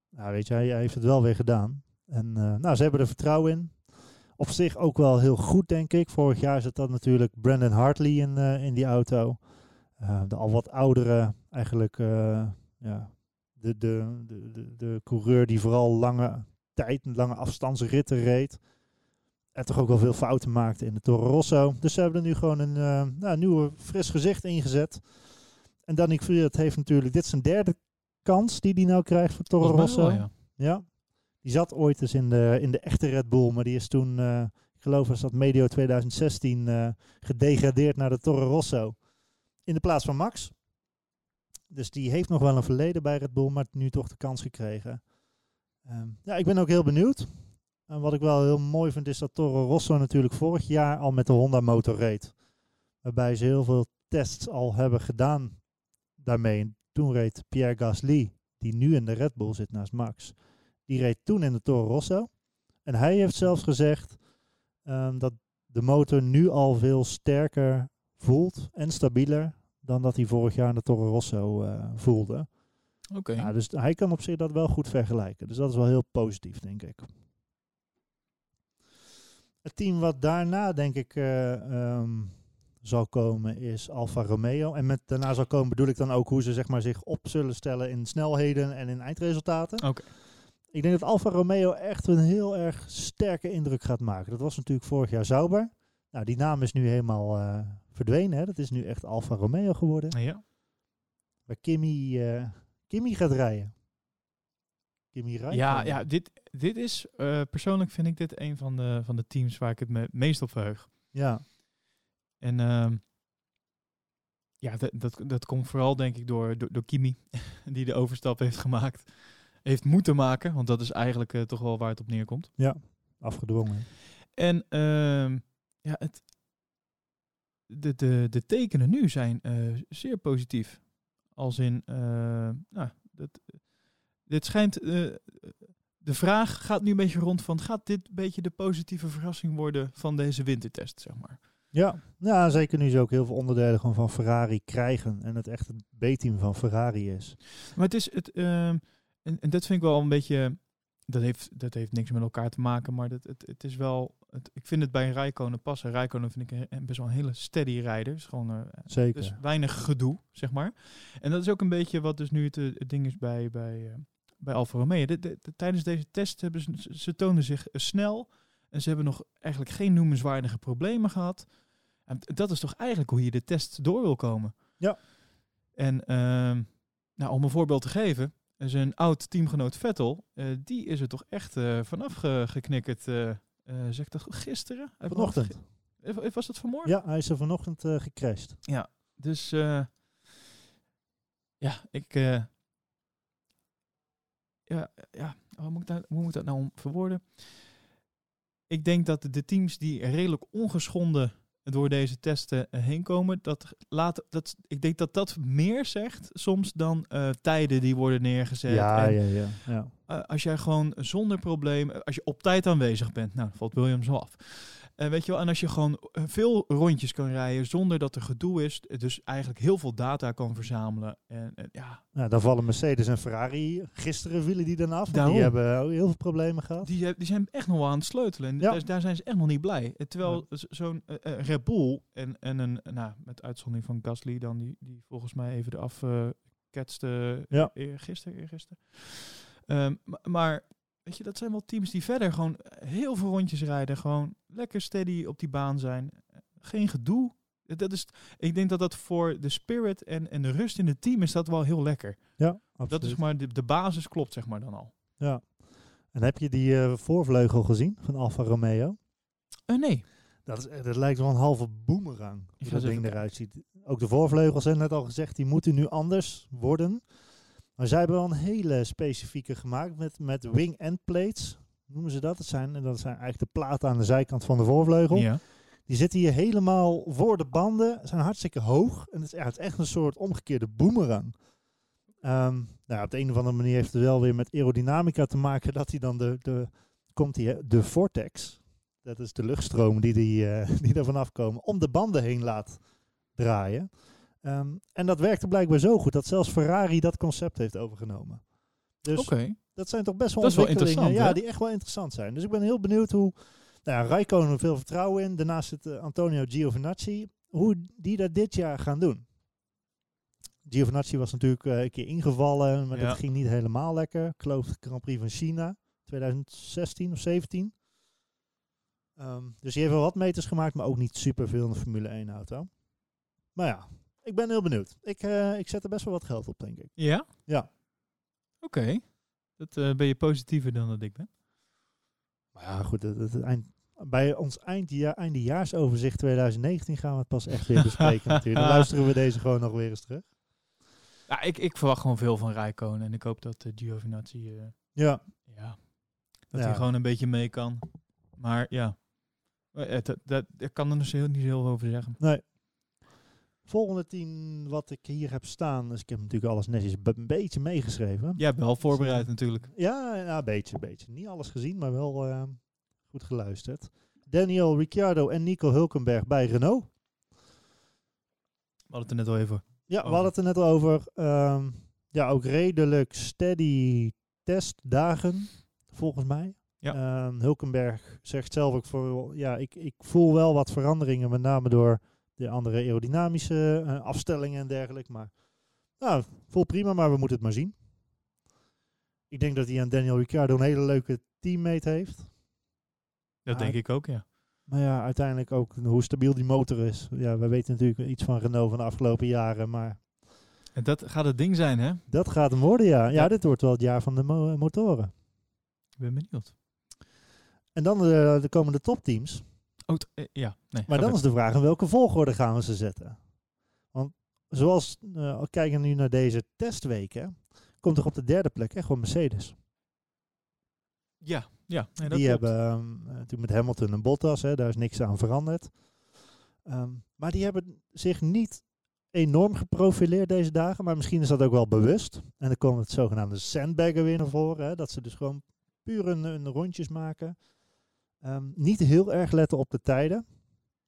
nou, weet je, hij, heeft het wel weer gedaan. En eh, nou, ze hebben er vertrouwen in. Op zich ook wel heel goed, denk ik. Vorig jaar zat dat natuurlijk Brandon Hartley in, eh, in die auto. Eh, de al wat oudere, eigenlijk, ja, de, de, de, de, de coureur die vooral lange tijd, lange afstandsritten reed. En toch ook wel veel fouten maakte in de Toro Rosso. Dus ze hebben er nu gewoon een eh, nou, nieuwe, fris gezicht ingezet. En Danik Vriert heeft natuurlijk, dit is zijn derde kans die hij nou krijgt voor Toro Rosso. wel, ja. Ja. Die zat ooit eens in de, in de echte Red Bull, maar die is toen, eh, ik geloof was dat medio 2016, eh, gedegradeerd naar de Toro Rosso. In de plaats van Max. Dus die heeft nog wel een verleden bij Red Bull, maar nu toch de kans gekregen. Ehm, ja, ik ben ook heel benieuwd. En wat ik wel heel mooi vind is dat Toro Rosso natuurlijk vorig jaar al met de Honda motor reed. Waarbij ze heel veel tests al hebben gedaan daarmee. En toen reed Pierre Gasly, die nu in de Red Bull zit naast Max. Die reed toen in de Toro Rosso. En hij heeft zelfs gezegd ehm, dat de motor nu al veel sterker voelt en stabieler dan dat hij vorig jaar in de Toro Rosso eh, voelde. Oké. Ja, dus hij kan op zich dat wel goed vergelijken. Dus dat is wel heel positief, denk ik. Het team wat daarna, denk ik, eh, ehm, zal komen is Alfa Romeo. En met daarna zal komen bedoel ik dan ook hoe ze zeg maar, zich op zullen stellen in snelheden en in eindresultaten. Oké. Ik denk dat Alfa Romeo echt een heel erg sterke indruk gaat maken. Dat was natuurlijk vorig jaar Sauber. Nou, die naam is nu helemaal eh, verdwenen. Hè? Dat is nu echt Alfa Romeo geworden. Ja. Waar Kimi, eh, Kimi gaat rijden. Ja, ja dit, dit is, eh, persoonlijk vind ik dit een van de, van de teams waar ik het me meest op verheug. Ja, En ehm, ja, dat, dat, dat komt vooral denk ik door, door, door Kimi, die de overstap heeft gemaakt. Heeft moeten maken, want dat is eigenlijk eh, toch wel waar het op neerkomt. afgedwongen. En ehm, ja, het, de, de, de tekenen nu zijn eh, zeer positief. Als in, eh, nou, dit schijnt, eh, de vraag gaat nu een beetje rond van, gaat dit een beetje de positieve verrassing worden van deze wintertest, zeg maar? Ja, ja, zeker nu ze ook heel veel onderdelen gewoon van Ferrari krijgen en het echt het B-team van Ferrari is. Maar het is het, ehm, en, en dat vind ik wel een beetje, dat heeft, dat heeft niks met elkaar te maken, maar dat, het, het is wel, het, ik vind het bij een Rijkonen passen. Rijkonen vind ik een, best wel een hele steady rijder, is gewoon eh, Zeker. dus weinig gedoe, zeg maar. En dat is ook een beetje wat dus nu het, eh, het ding is bij, bij, bij Alfa Romeo. De, de- de- tijdens deze test hebben ze, ze tonen zich eh, snel en ze hebben nog eigenlijk geen noemenswaardige problemen gehad. En dat is toch eigenlijk hoe je de test door wil komen. Ja. En ehm, nou, om een voorbeeld te geven, is een oud teamgenoot Vettel, eh, die is er toch echt eh, vanaf ge- geknikkerd. zeg ik dat? Gisteren? Vanochtend. Was dat vanmorgen? Ja, hij is er vanochtend gecrashed. Dus eh, ja, ik. Ja, ja hoe, moet ik dat, hoe moet dat nou verwoorden? Ik denk dat de teams die redelijk ongeschonden door deze testen eh, heen komen, dat laat, dat, ik denk dat dat meer zegt soms dan eh, tijden die worden neergezet. Ja, En, ja, ja, ja. eh, als jij gewoon zonder probleem, als je op tijd aanwezig bent, nou, valt Williams wel af. En weet je wel, en als je gewoon eh, veel rondjes kan rijden zonder dat er gedoe is, dus eigenlijk heel veel data kan verzamelen. En, en ja, Nou, dan vallen Mercedes en Ferrari. Gisteren vielen die dan af. Die hebben ook heel veel problemen gehad. die, die zijn echt nog wel aan het sleutelen. En Ja. daar, daar zijn ze echt nog niet blij. Eh, Terwijl zo'n eh, Red Bull en, en een, nou, met uitzondering van Gasly dan, die, die volgens mij even eraf eh ketste Ja. gisteren, eergisteren. Ehm, ma- maar weet je, dat zijn wel teams die verder gewoon heel veel rondjes rijden. Gewoon lekker steady op die baan zijn. Geen gedoe. Dat is, ik denk dat dat voor de spirit en, en de rust in het team is dat wel heel lekker. Ja, absoluut. Dat is maar de, de basis klopt zeg maar dan al. Ja. En heb je die eh, voorvleugel gezien van Alfa Romeo? Eh, nee. Dat, is, echt- dat lijkt wel een halve boemerang. Hoe dat ding eruit ziet. Ook de voorvleugels zijn net al gezegd, die moeten nu anders worden. Maar zij hebben wel een hele specifieke gemaakt met, met wing end plates. Noemen ze dat? Dat zijn, en dat zijn eigenlijk de platen aan de zijkant van de voorvleugel. Ja. Die zitten hier helemaal voor de banden. Zijn hartstikke hoog. En het is echt, echt een soort omgekeerde boemerang. Ehm, nou, op de een of andere manier heeft het wel weer met aerodynamica te maken. Dat hij dan de, de, komt die, de vortex. Dat is de luchtstroom die, die, eh, die er vanaf komen. Om de banden heen laat draaien. Ehm, en dat werkte blijkbaar zo goed dat zelfs Ferrari dat concept heeft overgenomen. Dus dat zijn toch best wel Dat wel ontwikkelingen interessant, ja, hè? die echt wel interessant zijn. Dus ik ben heel benieuwd hoe... Nou ja, Rijkonen veel vertrouwen in. Daarnaast zit eh, Antonio Giovinazzi. Hoe die dat dit jaar gaan doen. Giovinazzi was natuurlijk eh, een keer ingevallen, maar Ja. dat ging niet helemaal lekker. Ik geloof de Grand Prix van China, 2016 of 17. Ehm, dus die heeft wel wat meters gemaakt, maar ook niet superveel in de Formule 1 auto. Maar ja, ik ben heel benieuwd. Ik, eh, ik zet er best wel wat geld op, denk ik. Ja? Ja. Oké. Dat eh, ben je positiever dan dat ik ben. Maar ja, goed, het, het eind, bij ons eindja, eindejaarsoverzicht 2019 gaan we het pas echt weer bespreken natuurlijk. Dan luisteren we deze gewoon nog weer eens terug. Ja, ik, ik verwacht gewoon veel van Rijkonen. En ik hoop dat uh, Giovinazzi, eh, Ja, ja, dat Ja. hij gewoon een beetje mee kan. Maar ja, Eh, dat, dat, ik kan er dus heel, niet heel veel over zeggen. nee. Volgende team wat ik hier heb staan, dus ik heb natuurlijk alles netjes een beetje meegeschreven. Jij hebt wel voorbereid natuurlijk. Ja, ja, een beetje, een beetje. Niet alles gezien, maar wel eh, goed geluisterd. Daniel Ricciardo en Nico Hulkenberg bij Renault. We hadden het er net al even. Ja, we Over. hadden het er net al over. Ehm, ja, ook redelijk steady testdagen, volgens mij. Ja. Ehm, Hulkenberg zegt zelf ook voor, ja, ik, ik voel wel wat veranderingen, met name door de andere aerodynamische eh, afstellingen en dergelijke. Maar nou, voel prima, maar we moeten het maar zien. Ik denk dat hij aan Daniel Ricciardo een hele leuke teammate heeft. Dat denk ik ook, ja. Maar ja, uiteindelijk ook hoe stabiel die motor is. Ja, we weten natuurlijk iets van Renault van de afgelopen jaren, maar En dat gaat het ding zijn, hè? dat gaat hem worden, ja. Ja, Ja. dit wordt wel het jaar van de mo- motoren. Ik ben benieuwd. En dan de, de komende topteams. Oh, eh, ja. Nee, Maar dan is de vraag in welke volgorde gaan we ze zetten? Want zoals, uh, kijken nu naar deze testweken, komt er op de derde plek echt wel Mercedes. Ja, ja. Nee, dat die klopt. hebben natuurlijk met Hamilton en Bottas, hè, daar is niks aan veranderd. Ehm, maar die hebben zich niet enorm geprofileerd deze dagen, maar misschien is dat ook wel bewust. En dan komt het zogenaamde sandbagger weer naar voren, hè, dat ze dus gewoon puur een, een rondjes maken. Ehm, niet heel erg letten op de tijden,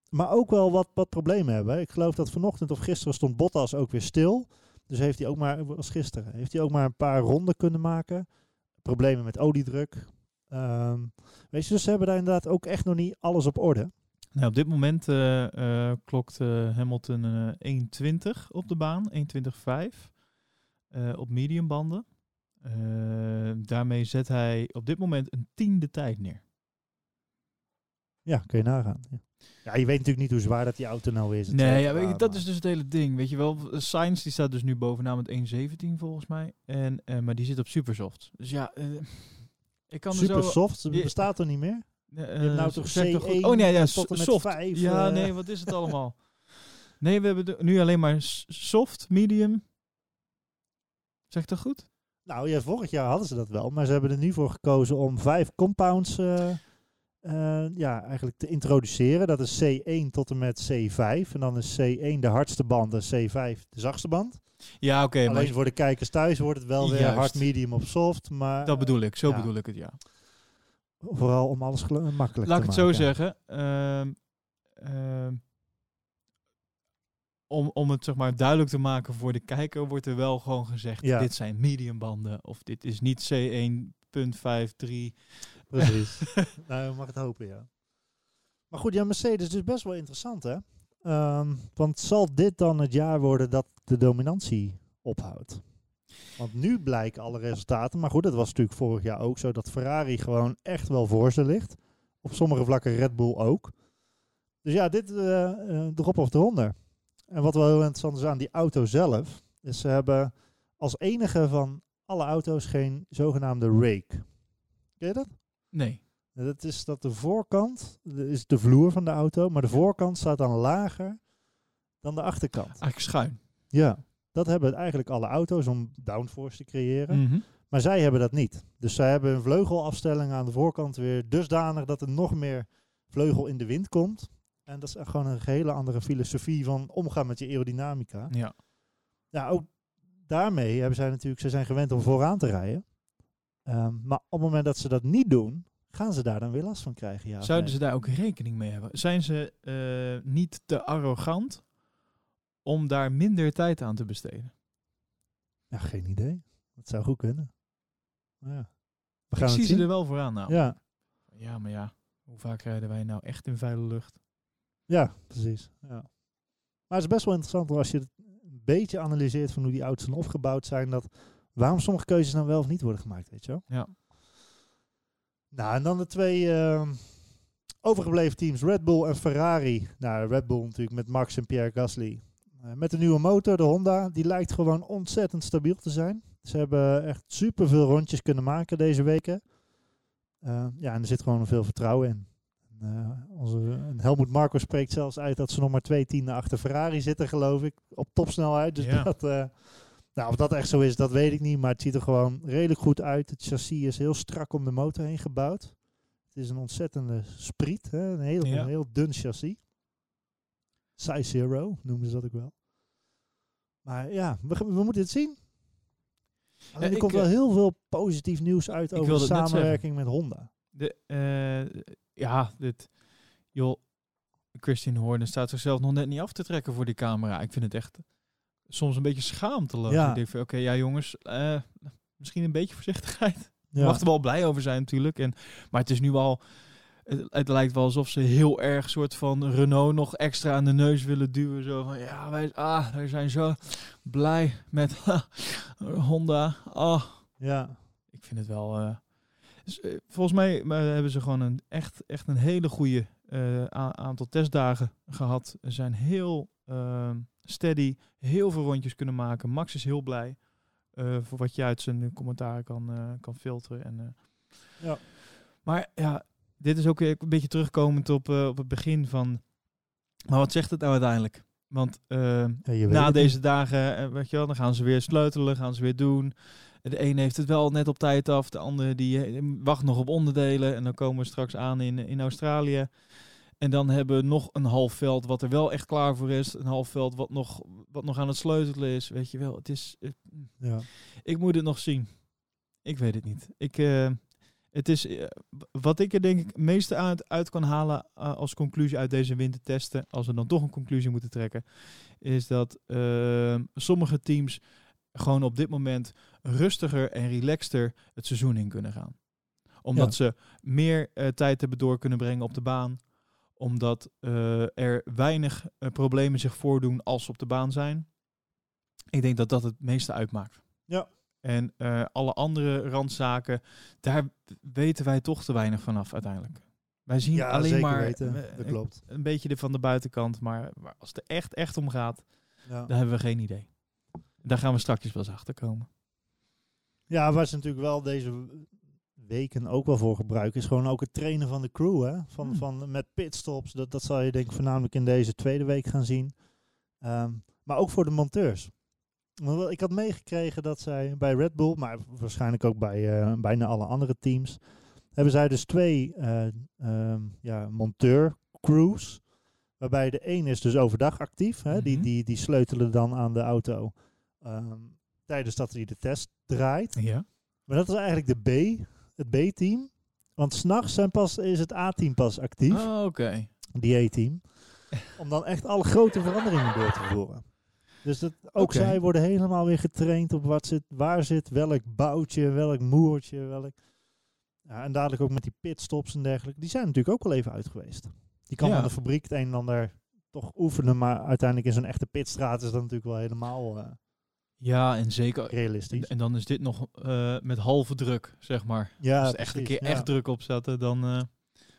maar ook wel wat, wat problemen hebben. Ik geloof dat vanochtend of gisteren stond Bottas ook weer stil. Dus heeft hij ook maar, was gisteren, heeft hij ook maar een paar ronden kunnen maken. Problemen met oliedruk. Ehm, weet je, dus ze hebben daar inderdaad ook echt nog niet alles op orde. Nou, op dit moment eh, eh, klokt eh, Hamilton eh 1.20 op de baan, 1.20.5 eh, op mediumbanden. Daarmee zet hij op dit moment een tiende tijd neer. Ja, kun je nagaan. Ja. ja, je weet natuurlijk niet hoe zwaar dat die auto nou is. Nee, ja, je, dat is dus het hele ding. Weet je wel, Sainz die staat dus nu bovenaan met 1.17 volgens mij. En, eh, maar die zit op supersoft. Dus ja, eh, ik kan super er zo... soft. Je- bestaat er niet meer? Eh, hebt nou eh, toch zeg toch goed? C1 Oh nee, ja, soft. vijf, ja, eh. nee, wat is het allemaal? nee, we hebben nu alleen maar soft, medium. Zeg ik dat goed? Nou ja, vorig jaar hadden ze dat wel, maar ze hebben er nu voor gekozen om vijf compounds eh, eh, ja, eigenlijk te introduceren. Dat is C1 tot en met C5. En dan is C1 de hardste band en C5 de zachtste band. Ja, oké, maar Alleen voor de kijkers thuis wordt het wel weer Juist. hard, medium of soft. Maar dat bedoel ik. Zo ja. bedoel ik het, ja. vooral om alles makkelijk Laat te ik het zo maken. zeggen. ehm, ehm, om, om het zeg maar duidelijk te maken voor de kijker, wordt er wel gewoon gezegd: Ja. dit zijn mediumbanden. Of dit is niet C1.53. Precies. nou, je mag het hopen, ja. Maar goed, ja, Mercedes is dus best wel interessant, hè? Ehm, want zal dit dan het jaar worden dat de dominantie ophoudt? Want nu blijken alle resultaten, maar goed, het was natuurlijk vorig jaar ook zo dat Ferrari gewoon echt wel voor ze ligt. Op sommige vlakken Red Bull ook. Dus ja, dit eh eh, erop of eronder. En wat wel heel interessant is aan die auto zelf, is ze hebben als enige van alle auto's geen zogenaamde rake. Ken je dat? Nee. Dat is dat de voorkant de- is de vloer van de auto, maar de voorkant staat dan lager dan de achterkant. Eigenlijk schuin. Ja, dat hebben eigenlijk alle auto's om downforce te creëren. Mhm. Maar zij hebben dat niet. Dus zij hebben een vleugelafstelling aan de voorkant weer dusdanig dat er nog meer vleugel in de wind komt. En dat is echt gewoon een hele andere filosofie van omgaan met je aerodynamica. Ja. Ja, ook daarmee hebben zij natuurlijk, ze zijn gewend om vooraan te rijden. Ehm, maar op het moment dat ze dat niet doen, gaan ze daar dan weer last van krijgen. Ja, Zouden nee? ze daar ook rekening mee hebben? Zijn ze eh, niet te arrogant om daar minder tijd aan te besteden? Ja, geen idee. Dat zou goed kunnen. Ja. We Ik gaan zie het ze zien. er wel vooraan nou. Ja, ja, maar ja. Hoe vaak rijden wij nou echt in vuile lucht? ja, precies. Ja. Maar het is best wel interessant als je het een beetje analyseert van hoe die auto's opgebouwd zijn. Dat waarom sommige keuzes dan wel of niet worden gemaakt, weet je wel? Ja. Nou, en dan de twee ehm, overgebleven teams, Red Bull en Ferrari. Nou, Red Bull natuurlijk met Max en Pierre Gasly. Eh, met de nieuwe motor, de Honda, die lijkt gewoon ontzettend stabiel te zijn. Ze hebben echt superveel rondjes kunnen maken deze weken. Eh, ja, en er zit gewoon veel vertrouwen in. Eh, onze, en Helmoet Marco spreekt zelfs uit dat ze nog maar twee tienden achter Ferrari zitten, geloof ik. Op topsnelheid. Dus Ja. dat, eh, nou, of dat echt zo is, dat weet ik niet. Maar het ziet er gewoon redelijk goed uit. Het chassis is heel strak om de motor heen gebouwd. Het is een ontzettende spriet. Hè? Een, heel, Ja. een heel dun chassis. Size Zero noemen ze dat ook wel. Maar ja, we, moeten het zien. Alleen er ik, komt wel eh, heel veel positief nieuws uit over de samenwerking met Honda. De, eh, ja, dit. Joh, Christian Horner staat zichzelf nog net niet af te trekken voor die camera. Ik vind het echt soms een beetje schaamteloos. Ja. Ik denk van, oké, ja jongens, eh, misschien een beetje voorzichtigheid. Ja. Mag er wel blij over zijn natuurlijk. En, maar het is nu al, het, het lijkt wel alsof ze heel erg soort van Renault nog extra aan de neus willen duwen. Zo van, ja, wij, ah, wij zijn zo blij met Honda. Ah, ja. ik vind het wel. eh, dus, eh, volgens mij maar hebben ze gewoon een echt, echt een hele goede aantal testdagen gehad. Ze zijn heel ehm, steady, heel veel rondjes kunnen maken. Max is heel blij eh, voor wat je uit zijn commentaar kan, eh, kan filteren. En, eh, Ja. Maar ja, dit is ook weer een beetje terugkomend op, eh, op het begin van. Maar wat zegt het nou uiteindelijk? Want eh, Ja, na deze dagen, eh, weet je wel, dan gaan ze weer sleutelen, gaan ze weer doen. De een heeft het wel net op tijd af, de andere die eh, wacht nog op onderdelen. En dan komen we straks aan in, in Australië. En dan hebben we nog een half veld wat er wel echt klaar voor is. Een half veld wat nog, wat nog aan het sleutelen is. Weet je wel, het is... het- Ja. ik moet het nog zien. Ik weet het niet. Ik, eh, het is, eh, wat ik er denk ik het meeste uit, uit kan halen eh, als conclusie uit deze wintertesten, als we dan toch een conclusie moeten trekken, is dat sommige teams gewoon op dit moment rustiger en relaxter het seizoen in kunnen gaan. Omdat Ja. ze meer tijd hebben door kunnen brengen op de baan. Omdat eh, er weinig eh, problemen zich voordoen als ze op de baan zijn. Ik denk dat dat het meeste uitmaakt. Ja. En eh, alle andere randzaken, daar weten wij toch te weinig vanaf uiteindelijk. Wij zien Ja, alleen zeker maar weten. Dat klopt. een beetje de van de buitenkant. Maar, maar als het er echt, echt om gaat, Ja. dan hebben we geen idee. Daar gaan we straks wel eens achter komen. Ja, waar ze natuurlijk wel deze weken ook wel voor gebruiken, is gewoon ook het trainen van de crew. Hè? Van, Hmm. van, met pitstops. Dat, dat zal je denk ik voornamelijk in deze tweede week gaan zien. Ehm, maar ook voor de monteurs. Ik had meegekregen dat zij bij Red Bull, maar waarschijnlijk ook bij eh, bijna alle andere teams, hebben zij dus twee eh ehm, ja, monteur crews. Waarbij de een is dus overdag actief. Hè? die, Mhm. die, die sleutelen dan aan de auto ehm, tijdens dat hij de test draait. Ja. Maar dat is eigenlijk de B, het B-team. Want s'nachts zijn pas, is het A-team pas actief, Oh, Oké. die A-team. om dan echt alle grote veranderingen door te voeren. Dus dat, ook zij worden helemaal weer getraind op wat zit, waar zit welk boutje, welk moertje, welk... Ja, en dadelijk ook met die pitstops en dergelijke. Die zijn natuurlijk ook wel even uit geweest. Die kan Ja. aan de fabriek het een en ander toch oefenen, maar uiteindelijk in zo'n echte pitstraat is dat natuurlijk wel helemaal eh, Ja, en zeker. Realistisch. en dan is dit nog eh, met halve druk, zeg maar. ja, Als er echt een keer ja. echt druk op zetten, dan... eh,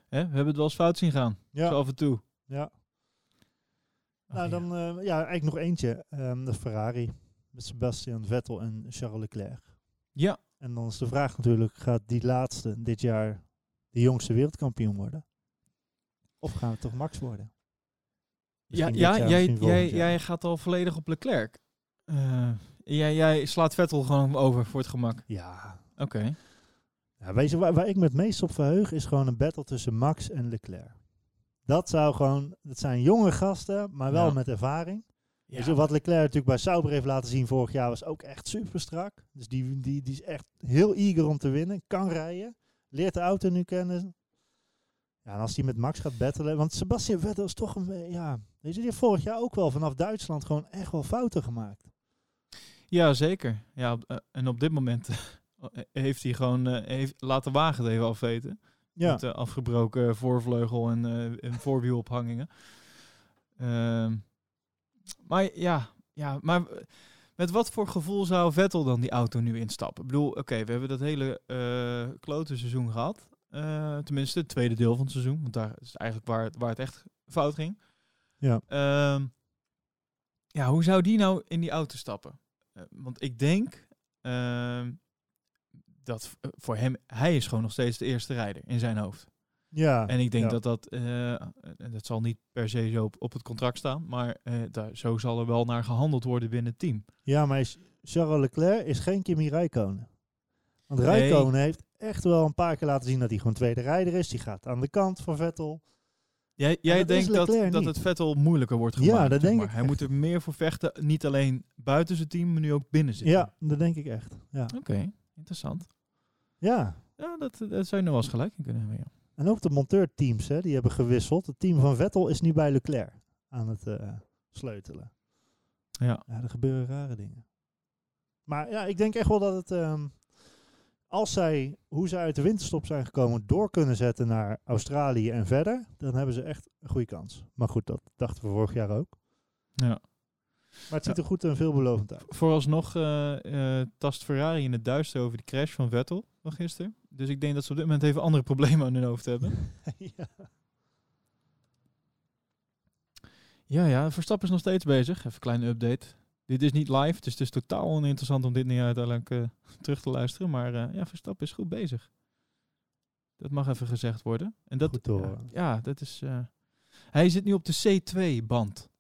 hè, we hebben het wel eens fout zien gaan. Ja, Zo af en toe. ja. Nou, ja. dan eh, ja, eigenlijk nog eentje. ehm, de Ferrari. Met Sebastian Vettel en Charles Leclerc. Ja, En dan is de vraag natuurlijk, gaat die laatste dit jaar de jongste wereldkampioen worden? Of gaan het toch Max worden? ja, Misschien ja jaar, jij, jij, jij gaat al volledig op Leclerc. Jij, jij slaat Vettel gewoon over voor het gemak. Ja. Oké. ja weet je, waar, waar ik me het meest op verheug, is gewoon een battle tussen Max en Leclerc. Dat zou gewoon, dat zijn jonge gasten, maar wel Ja. met ervaring. Ja. Weet je, wat Leclerc natuurlijk bij Sauber heeft laten zien vorig jaar was ook echt super strak. Dus die, die, die is echt heel eager om te winnen. Kan rijden. Leert de auto nu kennen. Ja, en als hij met Max gaat battelen. Want Sebastian Vettel is toch een... Ja, weet je, die heeft vorig jaar ook wel vanaf Duitsland gewoon echt wel fouten gemaakt. Ja, zeker. Ja, eh, en op dit moment heeft hij gewoon eh, heeft, laten wagen het even afweten. Ja, Met eh, afgebroken voorvleugel en, eh en voorwielophangingen. Ehm, maar ja, ja, maar met wat voor gevoel zou Vettel dan die auto nu instappen? Ik bedoel, oké, we hebben dat hele eh klote seizoen gehad. Eh, tenminste, het tweede deel van het seizoen. Want daar is eigenlijk waar, het- waar het echt fout ging. ja. Ehm, ja, hoe zou die nou in die auto stappen? Eh, want ik denk ehm, dat v- voor hem, hij is gewoon nog steeds de eerste rijder in zijn hoofd. ja. En ik denk ja. dat dat, eh, en dat zal niet per se zo op, op het contract staan, maar eh, daar, zo zal er wel naar gehandeld worden binnen het team. Ja, maar is- Charles Leclerc is geen Kimi Räikkönen. Want Nee. Räikkönen heeft echt wel een paar keer laten zien dat hij gewoon tweede rijder is. Die gaat aan de kant voor Vettel. Jij, jij dat denkt dat, dat niet. het Vettel moeilijker wordt Ja, gemaakt. dat zeg denk maar. ik Hij echt. moet er meer voor vechten, niet alleen buiten zijn team, maar nu ook binnen zijn Ja, dat denk ik echt. Ja. Oké, interessant. ja. Ja, dat, dat zou je nog wel eens gelijk in kunnen hebben. Ja. En ook de monteurteams, hè, die hebben gewisseld. Het team van Vettel is nu bij Leclerc aan het eh, sleutelen. Ja. Ja, er gebeuren rare dingen. Maar ja, ik denk echt wel dat het... ehm, als zij, hoe zij uit de winterstop zijn gekomen, door kunnen zetten naar Australië en verder, dan hebben ze echt een goede kans. Maar goed, dat dachten we vorig jaar ook. Ja. Maar het ziet Ja. er goed en veelbelovend uit. Vooralsnog eh, eh, tast Ferrari in het duister over die crash van Vettel van gisteren. Dus ik denk dat ze op dit moment even andere problemen aan hun hoofd hebben. ja. Ja, ja, Verstappen is nog steeds bezig. Even een kleine update. Dit is niet live, dus het is totaal oninteressant om dit niet uiteindelijk eh, terug te luisteren. Maar eh, ja, Verstappen is goed bezig. Dat mag even gezegd worden. En dat, Goed te ja, dat is... eh, hij zit nu op de C2-band.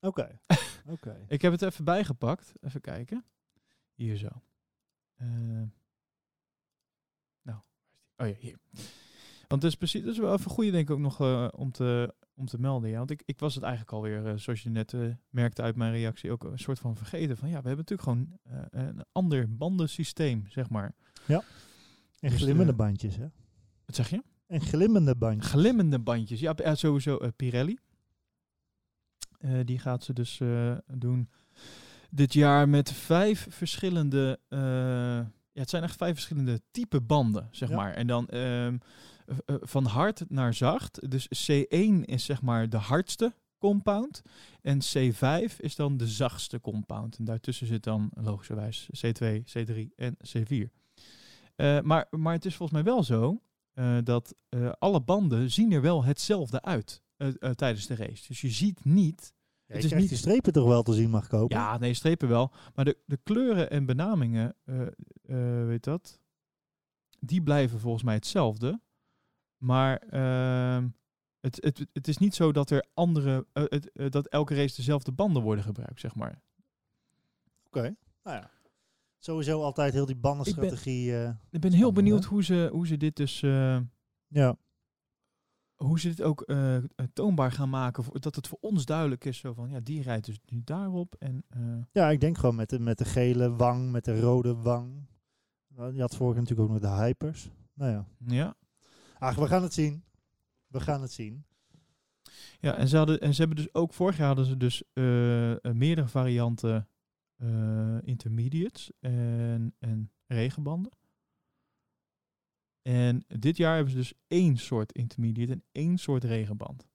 Oké. Oké. Ik heb het even bijgepakt. Even kijken. Hier zo. Nou? Oh ja, hier. Want het is precies, dat is wel even goede denk ik ook nog om, te, om te melden. Ja. Want ik, ik was het eigenlijk alweer, eh, zoals je net eh, merkte uit mijn reactie, ook een soort van vergeten. Van ja, we hebben natuurlijk gewoon eh, een ander bandensysteem, zeg maar. En Dus, glimmende bandjes, hè? Wat zeg je? En glimmende bandjes. Glimmende bandjes. Ja, ja, sowieso Pirelli. Die gaat ze dus doen dit jaar met vijf verschillende... ja, het zijn echt vijf verschillende type banden, zeg Ja. maar. En dan ehm, eh, eh, van hard naar zacht. Dus C1 is zeg maar de hardste compound. En C5 is dan de zachtste compound. En daartussen zit dan logischerwijs C2, C3 en C4. Eh, maar, maar het is volgens mij wel zo eh, dat eh, alle banden zien er wel hetzelfde uit eh, eh, tijdens de race. Dus je ziet niet... Ja, het je is niet... die strepen toch wel te zien mag kopen? Ja, nee, strepen wel. Maar de, de kleuren en benamingen, eh, eh, weet dat, die blijven volgens mij hetzelfde. Maar ehm, het, het, het is niet zo dat er andere, eh, het, eh, dat elke race dezelfde banden worden gebruikt, zeg maar. Oké. Nou ja. Sowieso altijd heel die bandenstrategie. eh, Ik ben heel benieuwd hè? hoe ze, hoe ze dit dus, eh, ja. hoe ze dit ook toonbaar gaan maken, voor, dat het voor ons duidelijk is, zo van, ja, die rijdt dus nu daarop en... eh, ja, ik denk gewoon met de, met de gele wang, met de rode wang. Je had vorig jaar natuurlijk ook nog de hypers. Nou ja. ja, Ach, we gaan het zien. We gaan het zien. Ja, en ze, hadden, en ze hebben dus ook vorig jaar hadden ze dus eh, eh, meerdere varianten eh, intermediates en, en regenbanden. En dit jaar hebben ze dus één soort intermediate en één soort regenband.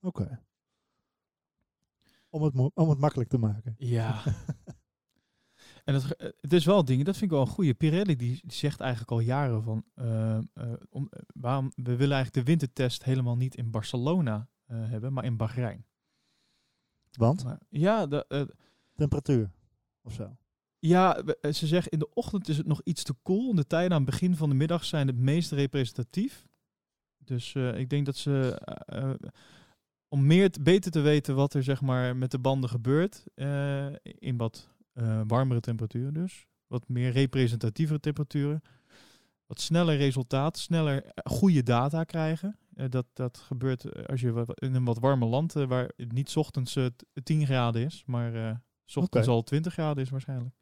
Oké. Om, het om het makkelijk te maken. Ja. en dat, eh, het is wel dingen, dat vind ik wel een goede. Pirelli die, die zegt eigenlijk al jaren van, eh, waarom, we willen eigenlijk de wintertest helemaal niet in Barcelona hebben, maar in Bahrein. Want Maar, ja, de, temperatuur of zo. Ja, ze zeggen in de ochtend is het nog iets te koel. De tijden aan het begin van de middag zijn het meest representatief. Dus ik denk dat ze, om meer te, beter te weten wat er zeg maar met de banden gebeurt, in wat eh, warmere temperaturen dus, wat meer representatievere temperaturen, wat sneller resultaat, sneller eh, goede data krijgen. Eh, dat, dat gebeurt als je in een wat warmer land, waar het niet 's ochtends eh, t- 10 graden is, maar 's ochtends al 20 graden is waarschijnlijk.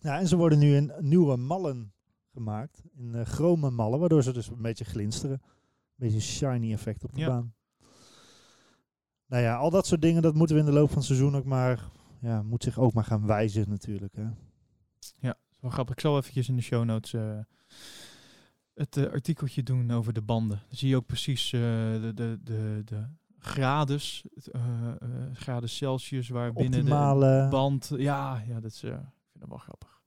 Ja, en ze worden nu in nieuwe mallen gemaakt. In chrome mallen, waardoor ze dus een beetje glinsteren. Een beetje een shiny effect op de Ja. baan. Nou ja, al dat soort dingen, dat moeten we in de loop van het seizoen ook maar... Ja, moet zich ook maar gaan wijzen natuurlijk. Hè. Wel grappig. Ik zal eventjes in de show notes eh, het eh, artikeltje doen over de banden. Dan zie je ook precies eh, de, de, de, de grades, graden Celsius waar binnen de band. Ja, ja, dat is, ik vind dat wel grappig.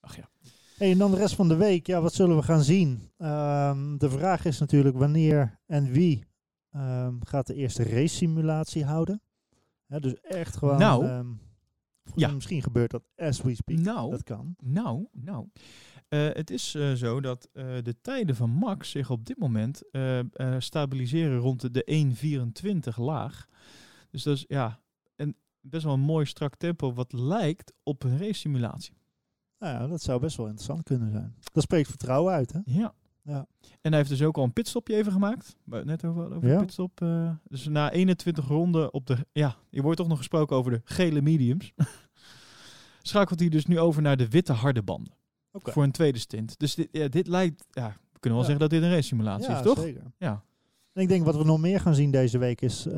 Ach ja. Hey, en dan de rest van de week, ja, wat zullen we gaan zien? Ehm, de vraag is natuurlijk wanneer en wie ehm, gaat de eerste race simulatie houden. Dus echt gewoon... Nou, ehm, ja. Misschien gebeurt dat as we speak. Nou, Dat kan. Nou, nou. Eh, het is eh, zo dat eh, de tijden van Max zich op dit moment stabiliseren rond de, de 1.24 laag. Dus dat is ja, een best wel een mooi strak tempo wat lijkt op een race simulatie. Nou ja, dat zou best wel interessant kunnen zijn. Dat spreekt vertrouwen uit, hè? Ja. Ja. En hij heeft dus ook al een pitstopje even gemaakt. Net over, over Ja. pitstop. eh, dus na 21 ronden op de... Ja, hier wordt toch nog gesproken over de gele mediums. Schakelt hij dus nu over naar de witte harde banden. Voor een tweede stint. Dus dit, ja, dit lijkt... Ja, we kunnen wel Ja. zeggen dat dit een race simulatie is, toch? zeker. Ja. En ik denk wat we nog meer gaan zien deze week is eh,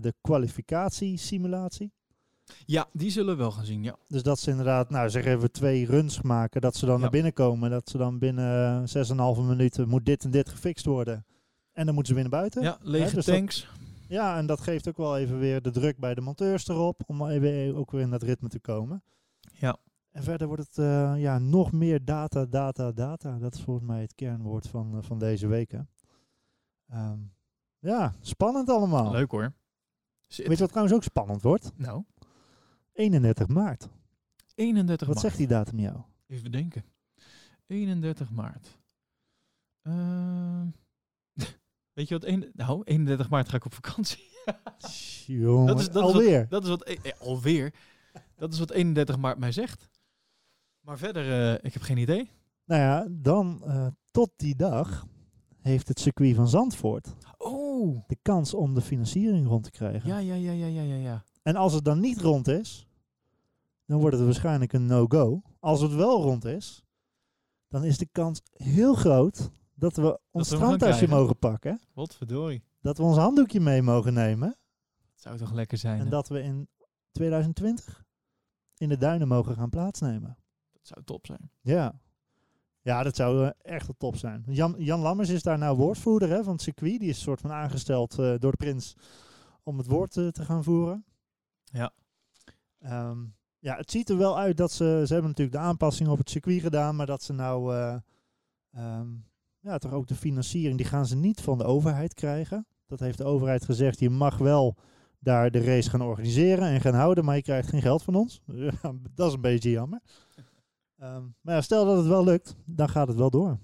de kwalificatiesimulatie. Ja, die zullen we wel gaan zien, ja. Dus dat ze inderdaad, nou zeg even twee runs maken, dat ze dan Ja. naar binnen komen. Dat ze dan binnen 6,5 minuten moet dit en dit gefixt worden. En dan moeten ze weer naar buiten. Ja, lege dus dat- tanks. Ja, en dat geeft ook wel even weer de druk bij de monteurs erop. Om even ook weer in dat ritme te komen. Ja. En verder wordt het eh, ja, nog meer data, data, data. Dat is volgens mij het kernwoord van, eh, van deze week. Hè. Ehm, ja, spannend allemaal. Leuk hoor. Zit. Weet je wat trouwens ook spannend wordt? Nou, 31 maart. 31 Wat maart. zegt die datum jou? Even denken. 31 maart. Ehm, weet je wat? Een, nou, 31 maart ga ik op vakantie. Jongen, Dat is- dat is alweer. Dat is wat... eh, eh, alweer. Dat is wat 31 maart mij zegt. Maar verder, eh, ik heb geen idee. Nou ja, dan eh, tot die dag heeft het circuit van Zandvoort Oh, de kans om de financiering rond te krijgen. ja, ja, ja, ja, ja, ja, ja. En als het dan niet rond is, dan wordt het waarschijnlijk een no-go. Als het wel rond is, dan is de kans heel groot dat we ons we strandtasje mogen pakken. Wat verdorie. Dat we ons handdoekje mee mogen nemen. Het zou toch lekker zijn, En hè? dat we in 2020 in de duinen mogen gaan plaatsnemen. Dat zou top zijn. Ja. Ja, dat zou eh, echt wel top zijn. Jan, Jan Lammers is daar nou woordvoerder hè, van het circuit. Die is een soort van aangesteld eh, door de prins om het woord eh, te gaan voeren. Ja. Ehm, ja, het ziet er wel uit dat ze... Ze hebben natuurlijk de aanpassingen op het circuit gedaan, maar dat ze nou... eh, ehm, ja, toch ook de financiering, die gaan ze niet van de overheid krijgen. Dat heeft de overheid gezegd, je mag wel daar de race gaan organiseren en gaan houden, maar je krijgt geen geld van ons. Ja, dat is een beetje jammer. Ehm, maar ja, stel dat het wel lukt, dan gaat het wel door.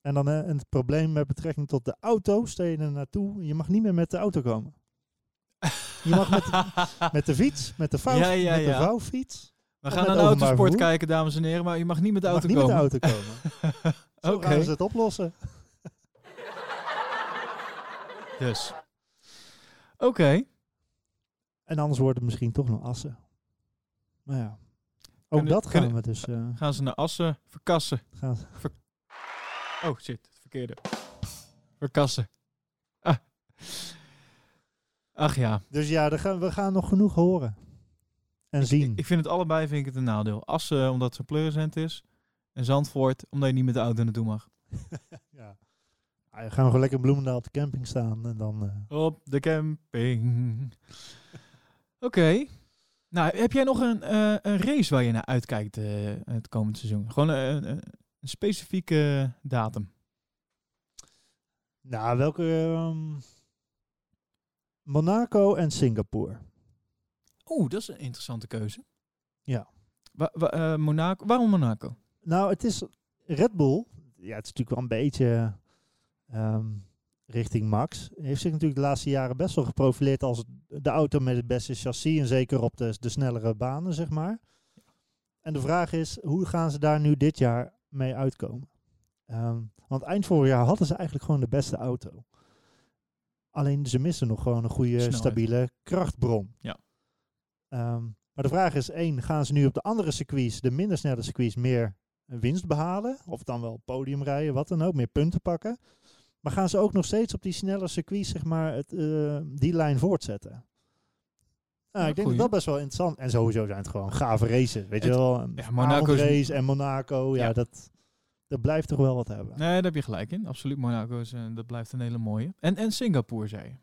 En dan eh, het probleem met betrekking tot de auto, stel je er naartoe, je mag niet meer met de auto komen. Je mag met de, met de fiets, met de, vouw, Ja, ja, met de vouwfiets. We gaan naar de autosport kijken, dames en heren, maar je mag niet met de auto niet komen. met de auto komen. Zo Oké, gaan ze het oplossen. dus. Oké. En anders wordt het misschien toch nog assen. Maar ja, ook Kunnen- dat gaan kunnen- we dus eh, Gaan ze naar Assen verkassen. gaan. Oh shit, verkeerde. Verkassen. Ah. Ach ja. Dus ja, gaan, we gaan nog genoeg horen. En zien. Ik vind het allebei vind ik het een nadeel. Assen omdat het zo'n pleurisend is. En Zandvoort omdat je niet met de auto naartoe mag. ja. Ah, dan gaan we gewoon lekker in Bloemendaal op de camping staan. En dan, eh, Op de camping. Oké. Nou, heb jij nog een, eh, een race waar je naar uitkijkt eh, het komend seizoen? Gewoon eh, een, een, een specifieke datum. nou, welke... ehm, Monaco en Singapore. Oeh, dat is een interessante keuze. Ja. Wa wa- eh, Monaco. Waarom Monaco? Nou, het is Red Bull. Ja, het is natuurlijk wel een beetje ehm, richting Max. Heeft zich natuurlijk de laatste jaren best wel geprofileerd als de auto met het beste chassis. En zeker op de, de snellere banen, zeg maar. En de vraag is, hoe gaan ze daar nu dit jaar mee uitkomen? Ehm, want eind vorig jaar hadden ze eigenlijk gewoon de beste auto. Alleen ze missen nog gewoon een goede, Snelheid. stabiele krachtbron. Ja. Ehm, maar de vraag is één, gaan ze nu op de andere circuits, de minder snelle circuits, meer winst behalen? Of dan wel podium rijden, wat dan ook, meer punten pakken? Maar gaan ze ook nog steeds op die snelle circuits, zeg maar, het, eh, die lijn voortzetten? Nou, Ja, ik denk goeie. dat dat best wel interessant. En sowieso zijn het gewoon gave races, weet je wel. Een ja, Monaco race en Monaco, ja, Ja. Dat, dat blijft toch wel wat hebben. Nee, daar heb je gelijk in. Absoluut. Monaco is, eh, dat blijft een hele mooie. En, en Singapore, zei je.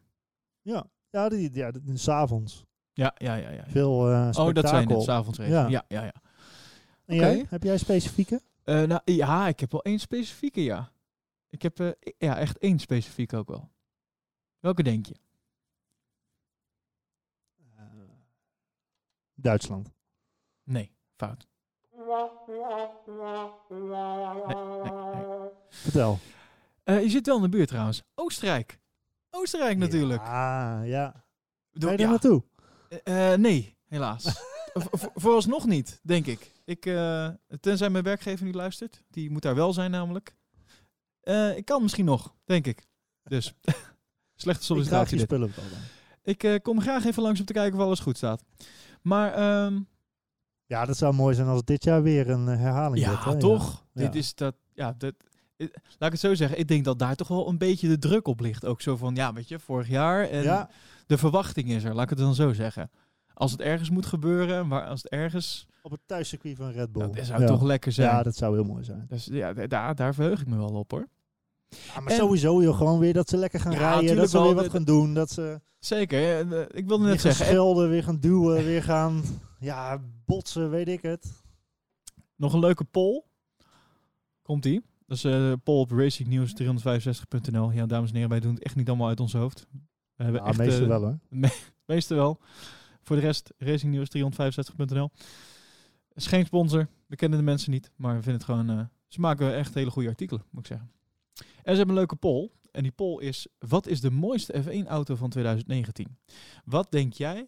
Ja, ja, die, ja die- s'avonds. Ja, ja, ja. ja, ja. Veel eh Oh, dat zijn het. S'avonds. Ja. Ja, ja, ja. En jij? Heb jij specifieke? Eh, nou, ja, ik heb wel één specifieke, ja. Ik heb i- ja, echt één specifieke ook wel. Welke denk je? Duitsland. Nee, fout. Nee, nee, nee. Vertel. Eh, je zit wel in de buurt trouwens. Oostenrijk. Oostenrijk natuurlijk. Ah, ja. Doe- Ga je daar ja. naartoe? Eh, eh, nee, helaas. Vooralsnog niet, denk ik. ik eh, tenzij mijn werkgever niet luistert. Die moet daar wel zijn namelijk. Eh, ik kan misschien nog, denk ik. Dus, slechte sollicitatie. Ik eh, kom graag even langs om te kijken of alles goed staat. Maar ehm, Ja, dat zou mooi zijn als dit jaar weer een eh, herhaling wordt. ja, hè? toch? Ja. Dit is dat, ja, dat, eh, laat ik het zo zeggen. Ik denk dat daar toch wel een beetje de druk op ligt. Ook zo van, ja, weet je, vorig jaar. En Ja, de verwachting is er, laat ik het dan zo zeggen. Als het ergens moet gebeuren, maar als het ergens... op het thuiscircuit van Red Bull. Dat zou ja. toch lekker zijn. Ja, dat zou heel mooi zijn. Dus ja, da- daar, daar verheug ik me wel op hoor. Ja, maar En- sowieso joh, gewoon weer dat ze lekker gaan Ja, rijden. Dat ze weer wat gaan doen. Dat ze Zeker. eh, Ik wilde net zeggen, schelden, weer gaan duwen, weer gaan ja, botsen, weet ik het. nog een leuke poll. Komt ie. Dat is eh poll op racingnews365.nl. Ja, dames en heren, wij doen het echt niet allemaal uit ons hoofd. We hebben echt, meestal eh, wel hoor. meeste wel. Voor de rest, racingnews365.nl. Is geen sponsor. We kennen de mensen niet. Maar we vinden het gewoon... eh, ze maken echt hele goede artikelen, moet ik zeggen. En ze hebben een leuke poll. En die poll is... Wat is de mooiste F1-auto van 2019? Wat denk jij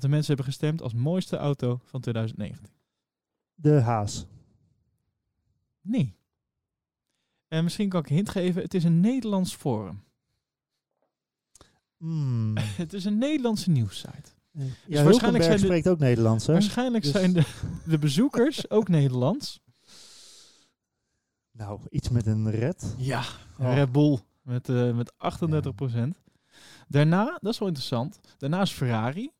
dat de mensen hebben gestemd als mooiste auto van 2019? De Haas. Nee. En misschien kan ik een hint geven. Het is een Nederlands forum. Hmm. Het is een Nederlandse nieuwssite. ja, waarschijnlijk waarschijnlijk zijn de- spreekt ook Nederlands, hè? Waarschijnlijk Dus- zijn de, de bezoekers ook Nederlands. Nou, iets met een red. Ja, Oh. Red Bull met, eh met 38%. Daarna, dat is wel interessant, daarna is Ferrari.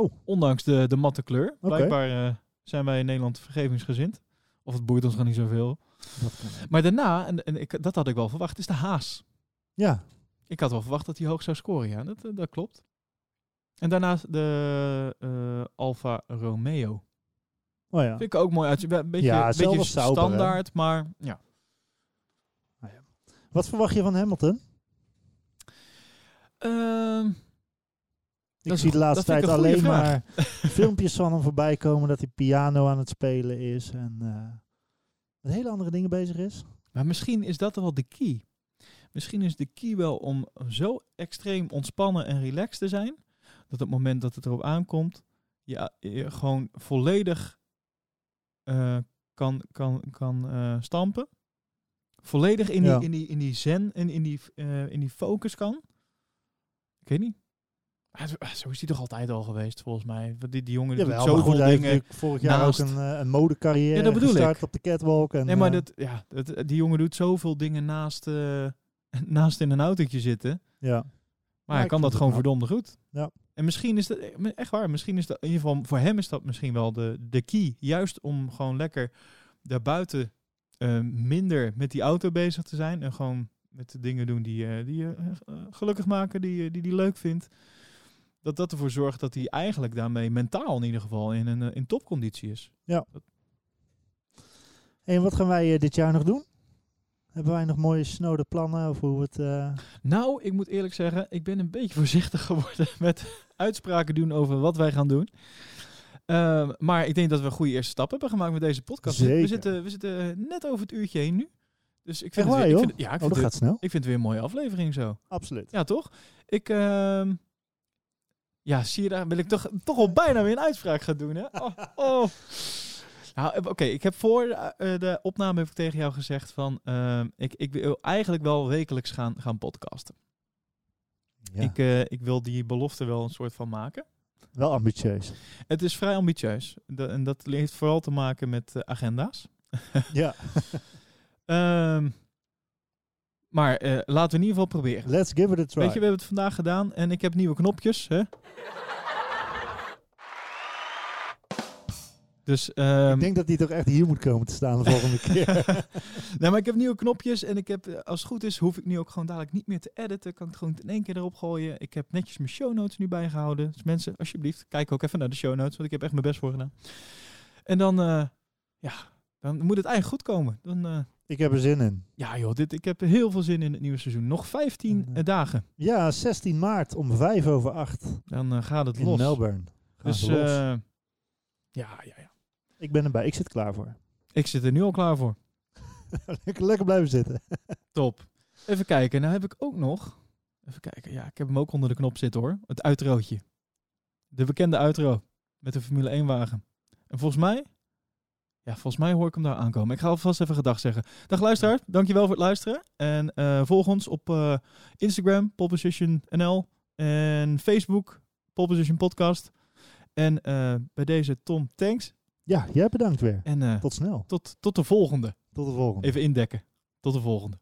Oh. Ondanks de, de matte kleur. Blijkbaar eh, zijn wij in Nederland vergevingsgezind. Of het boeit ons gewoon niet zoveel. Maar daarna, en, en ik, dat had ik wel verwacht, is de Haas. Ja, Ik had wel verwacht dat hij hoog zou scoren, ja. Dat, eh, dat klopt. En daarnaast de eh, Alfa Romeo. oh ja. Vind ik ook mooi uit. Een beetje, Ja, beetje sauber, hè? standaard, maar ja. Wat verwacht je van Hamilton? Ehm, Ik zie de laatste tijd alleen vraag. maar filmpjes van hem voorbij komen dat hij piano aan het spelen is en eh, met hele andere dingen bezig is. maar misschien is dat wel de key. Misschien is de key wel om zo extreem ontspannen en relaxed te zijn. Dat op het moment dat het erop aankomt, je, je gewoon volledig eh, kan, kan, kan eh, stampen. Volledig in die, Ja. in die, in die zen en in die, eh, in die focus kan. Ik weet niet. Ah, zo- ah, Zo is hij toch altijd al geweest, volgens mij. Die, die jongen Jawel, doet zoveel goed, dingen. vorig jaar naast- ook een, eh, een modecarrière Ja, dat bedoel gestart ik. op de catwalk. En, Nee, maar eh, dat, ja, dat, die jongen doet zoveel dingen naast, eh, naast in een autootje zitten. ja. Maar Ja, hij kan dat gewoon knap. verdomde goed. Ja. En misschien is dat, echt waar, misschien is dat, in ieder geval voor hem is dat misschien wel de, de key. Juist om gewoon lekker daarbuiten eh, minder met die auto bezig te zijn. En gewoon met de dingen doen die, eh, die je gelukkig maken, die je die, die leuk vindt. Dat dat ervoor zorgt dat hij eigenlijk daarmee mentaal in ieder geval in een eh, in topconditie is. En wat gaan wij eh, dit jaar nog doen? Hebben wij nog mooie snode plannen over hoe het... eh, Nou, ik moet eerlijk zeggen, ik ben een beetje voorzichtig geworden met uitspraken doen over wat wij gaan doen. Ehm, maar ik denk dat we een goede eerste stap hebben gemaakt met deze podcast. We- zitten, we zitten net over het uurtje heen nu. Dus ik vind, Echt het, waar, weer, ik joh? vind, ja, ik oh, vind, dat het, gaat snel. ik vind het weer een mooie aflevering zo. Absoluut. Ja, toch? Ik, ehm, ja, zie je, daar wil ik toch, toch al bijna weer een uitspraak gaan doen, hè? Oh, oh. Nou, eh, oké, ik heb voor eh, de opname heb ik tegen jou gezegd van, ehm, ik, ik wil eigenlijk wel wekelijks gaan, gaan podcasten. Ja, Ik, eh, ik wil die belofte wel een soort van maken. Wel ambitieus. Het is vrij ambitieus. De- en dat heeft vooral te maken met eh, agenda's. ja, Ehm, maar eh, laten we in ieder geval proberen. let's give it a try. Weet je, we hebben het vandaag gedaan en ik heb nieuwe knopjes. Hè? Dus, ehm, ik denk dat die toch echt hier moet komen te staan de volgende keer. nee, maar ik heb nieuwe knopjes en ik heb, eh, als het goed is, hoef ik nu ook gewoon dadelijk niet meer te editen. Kan ik het gewoon in één keer erop gooien. Ik heb netjes mijn show notes nu bijgehouden. Dus mensen, alsjeblieft, kijk ook even naar de show notes, want ik heb echt mijn best voor gedaan. En dan, eh, ja, dan moet het eigenlijk goed komen. Dan, ik heb er zin in. ja joh, dit, ik heb heel veel zin in het nieuwe seizoen. Nog 15 En, eh, eh, dagen. Ja, 16 maart om 5 over 8 Dan eh, gaat het in los. Melbourne. Gaan Dus ze los. eh, ja, ja, ja. ik ben erbij. Ik zit klaar voor. Ik zit er nu al klaar voor. lekker, lekker blijven zitten. Top. Even kijken. Nou heb ik ook nog... Even kijken. Ja, ik heb hem ook onder de knop zitten hoor. Het uitrootje. De bekende uitro. Met de Formule 1 wagen. En volgens mij... Ja, volgens mij hoor ik hem daar aankomen. Ik ga alvast even gedag zeggen. Dag luisteraar. Dankjewel voor het luisteren. En eh, volg ons op eh, Instagram, Poleposition NL. En Facebook, Poleposition Podcast. En eh, bij deze Tom, thanks. Ja, jij bedankt weer. En Tot snel. tot, tot de volgende. Tot de volgende. Even indekken. Tot de volgende.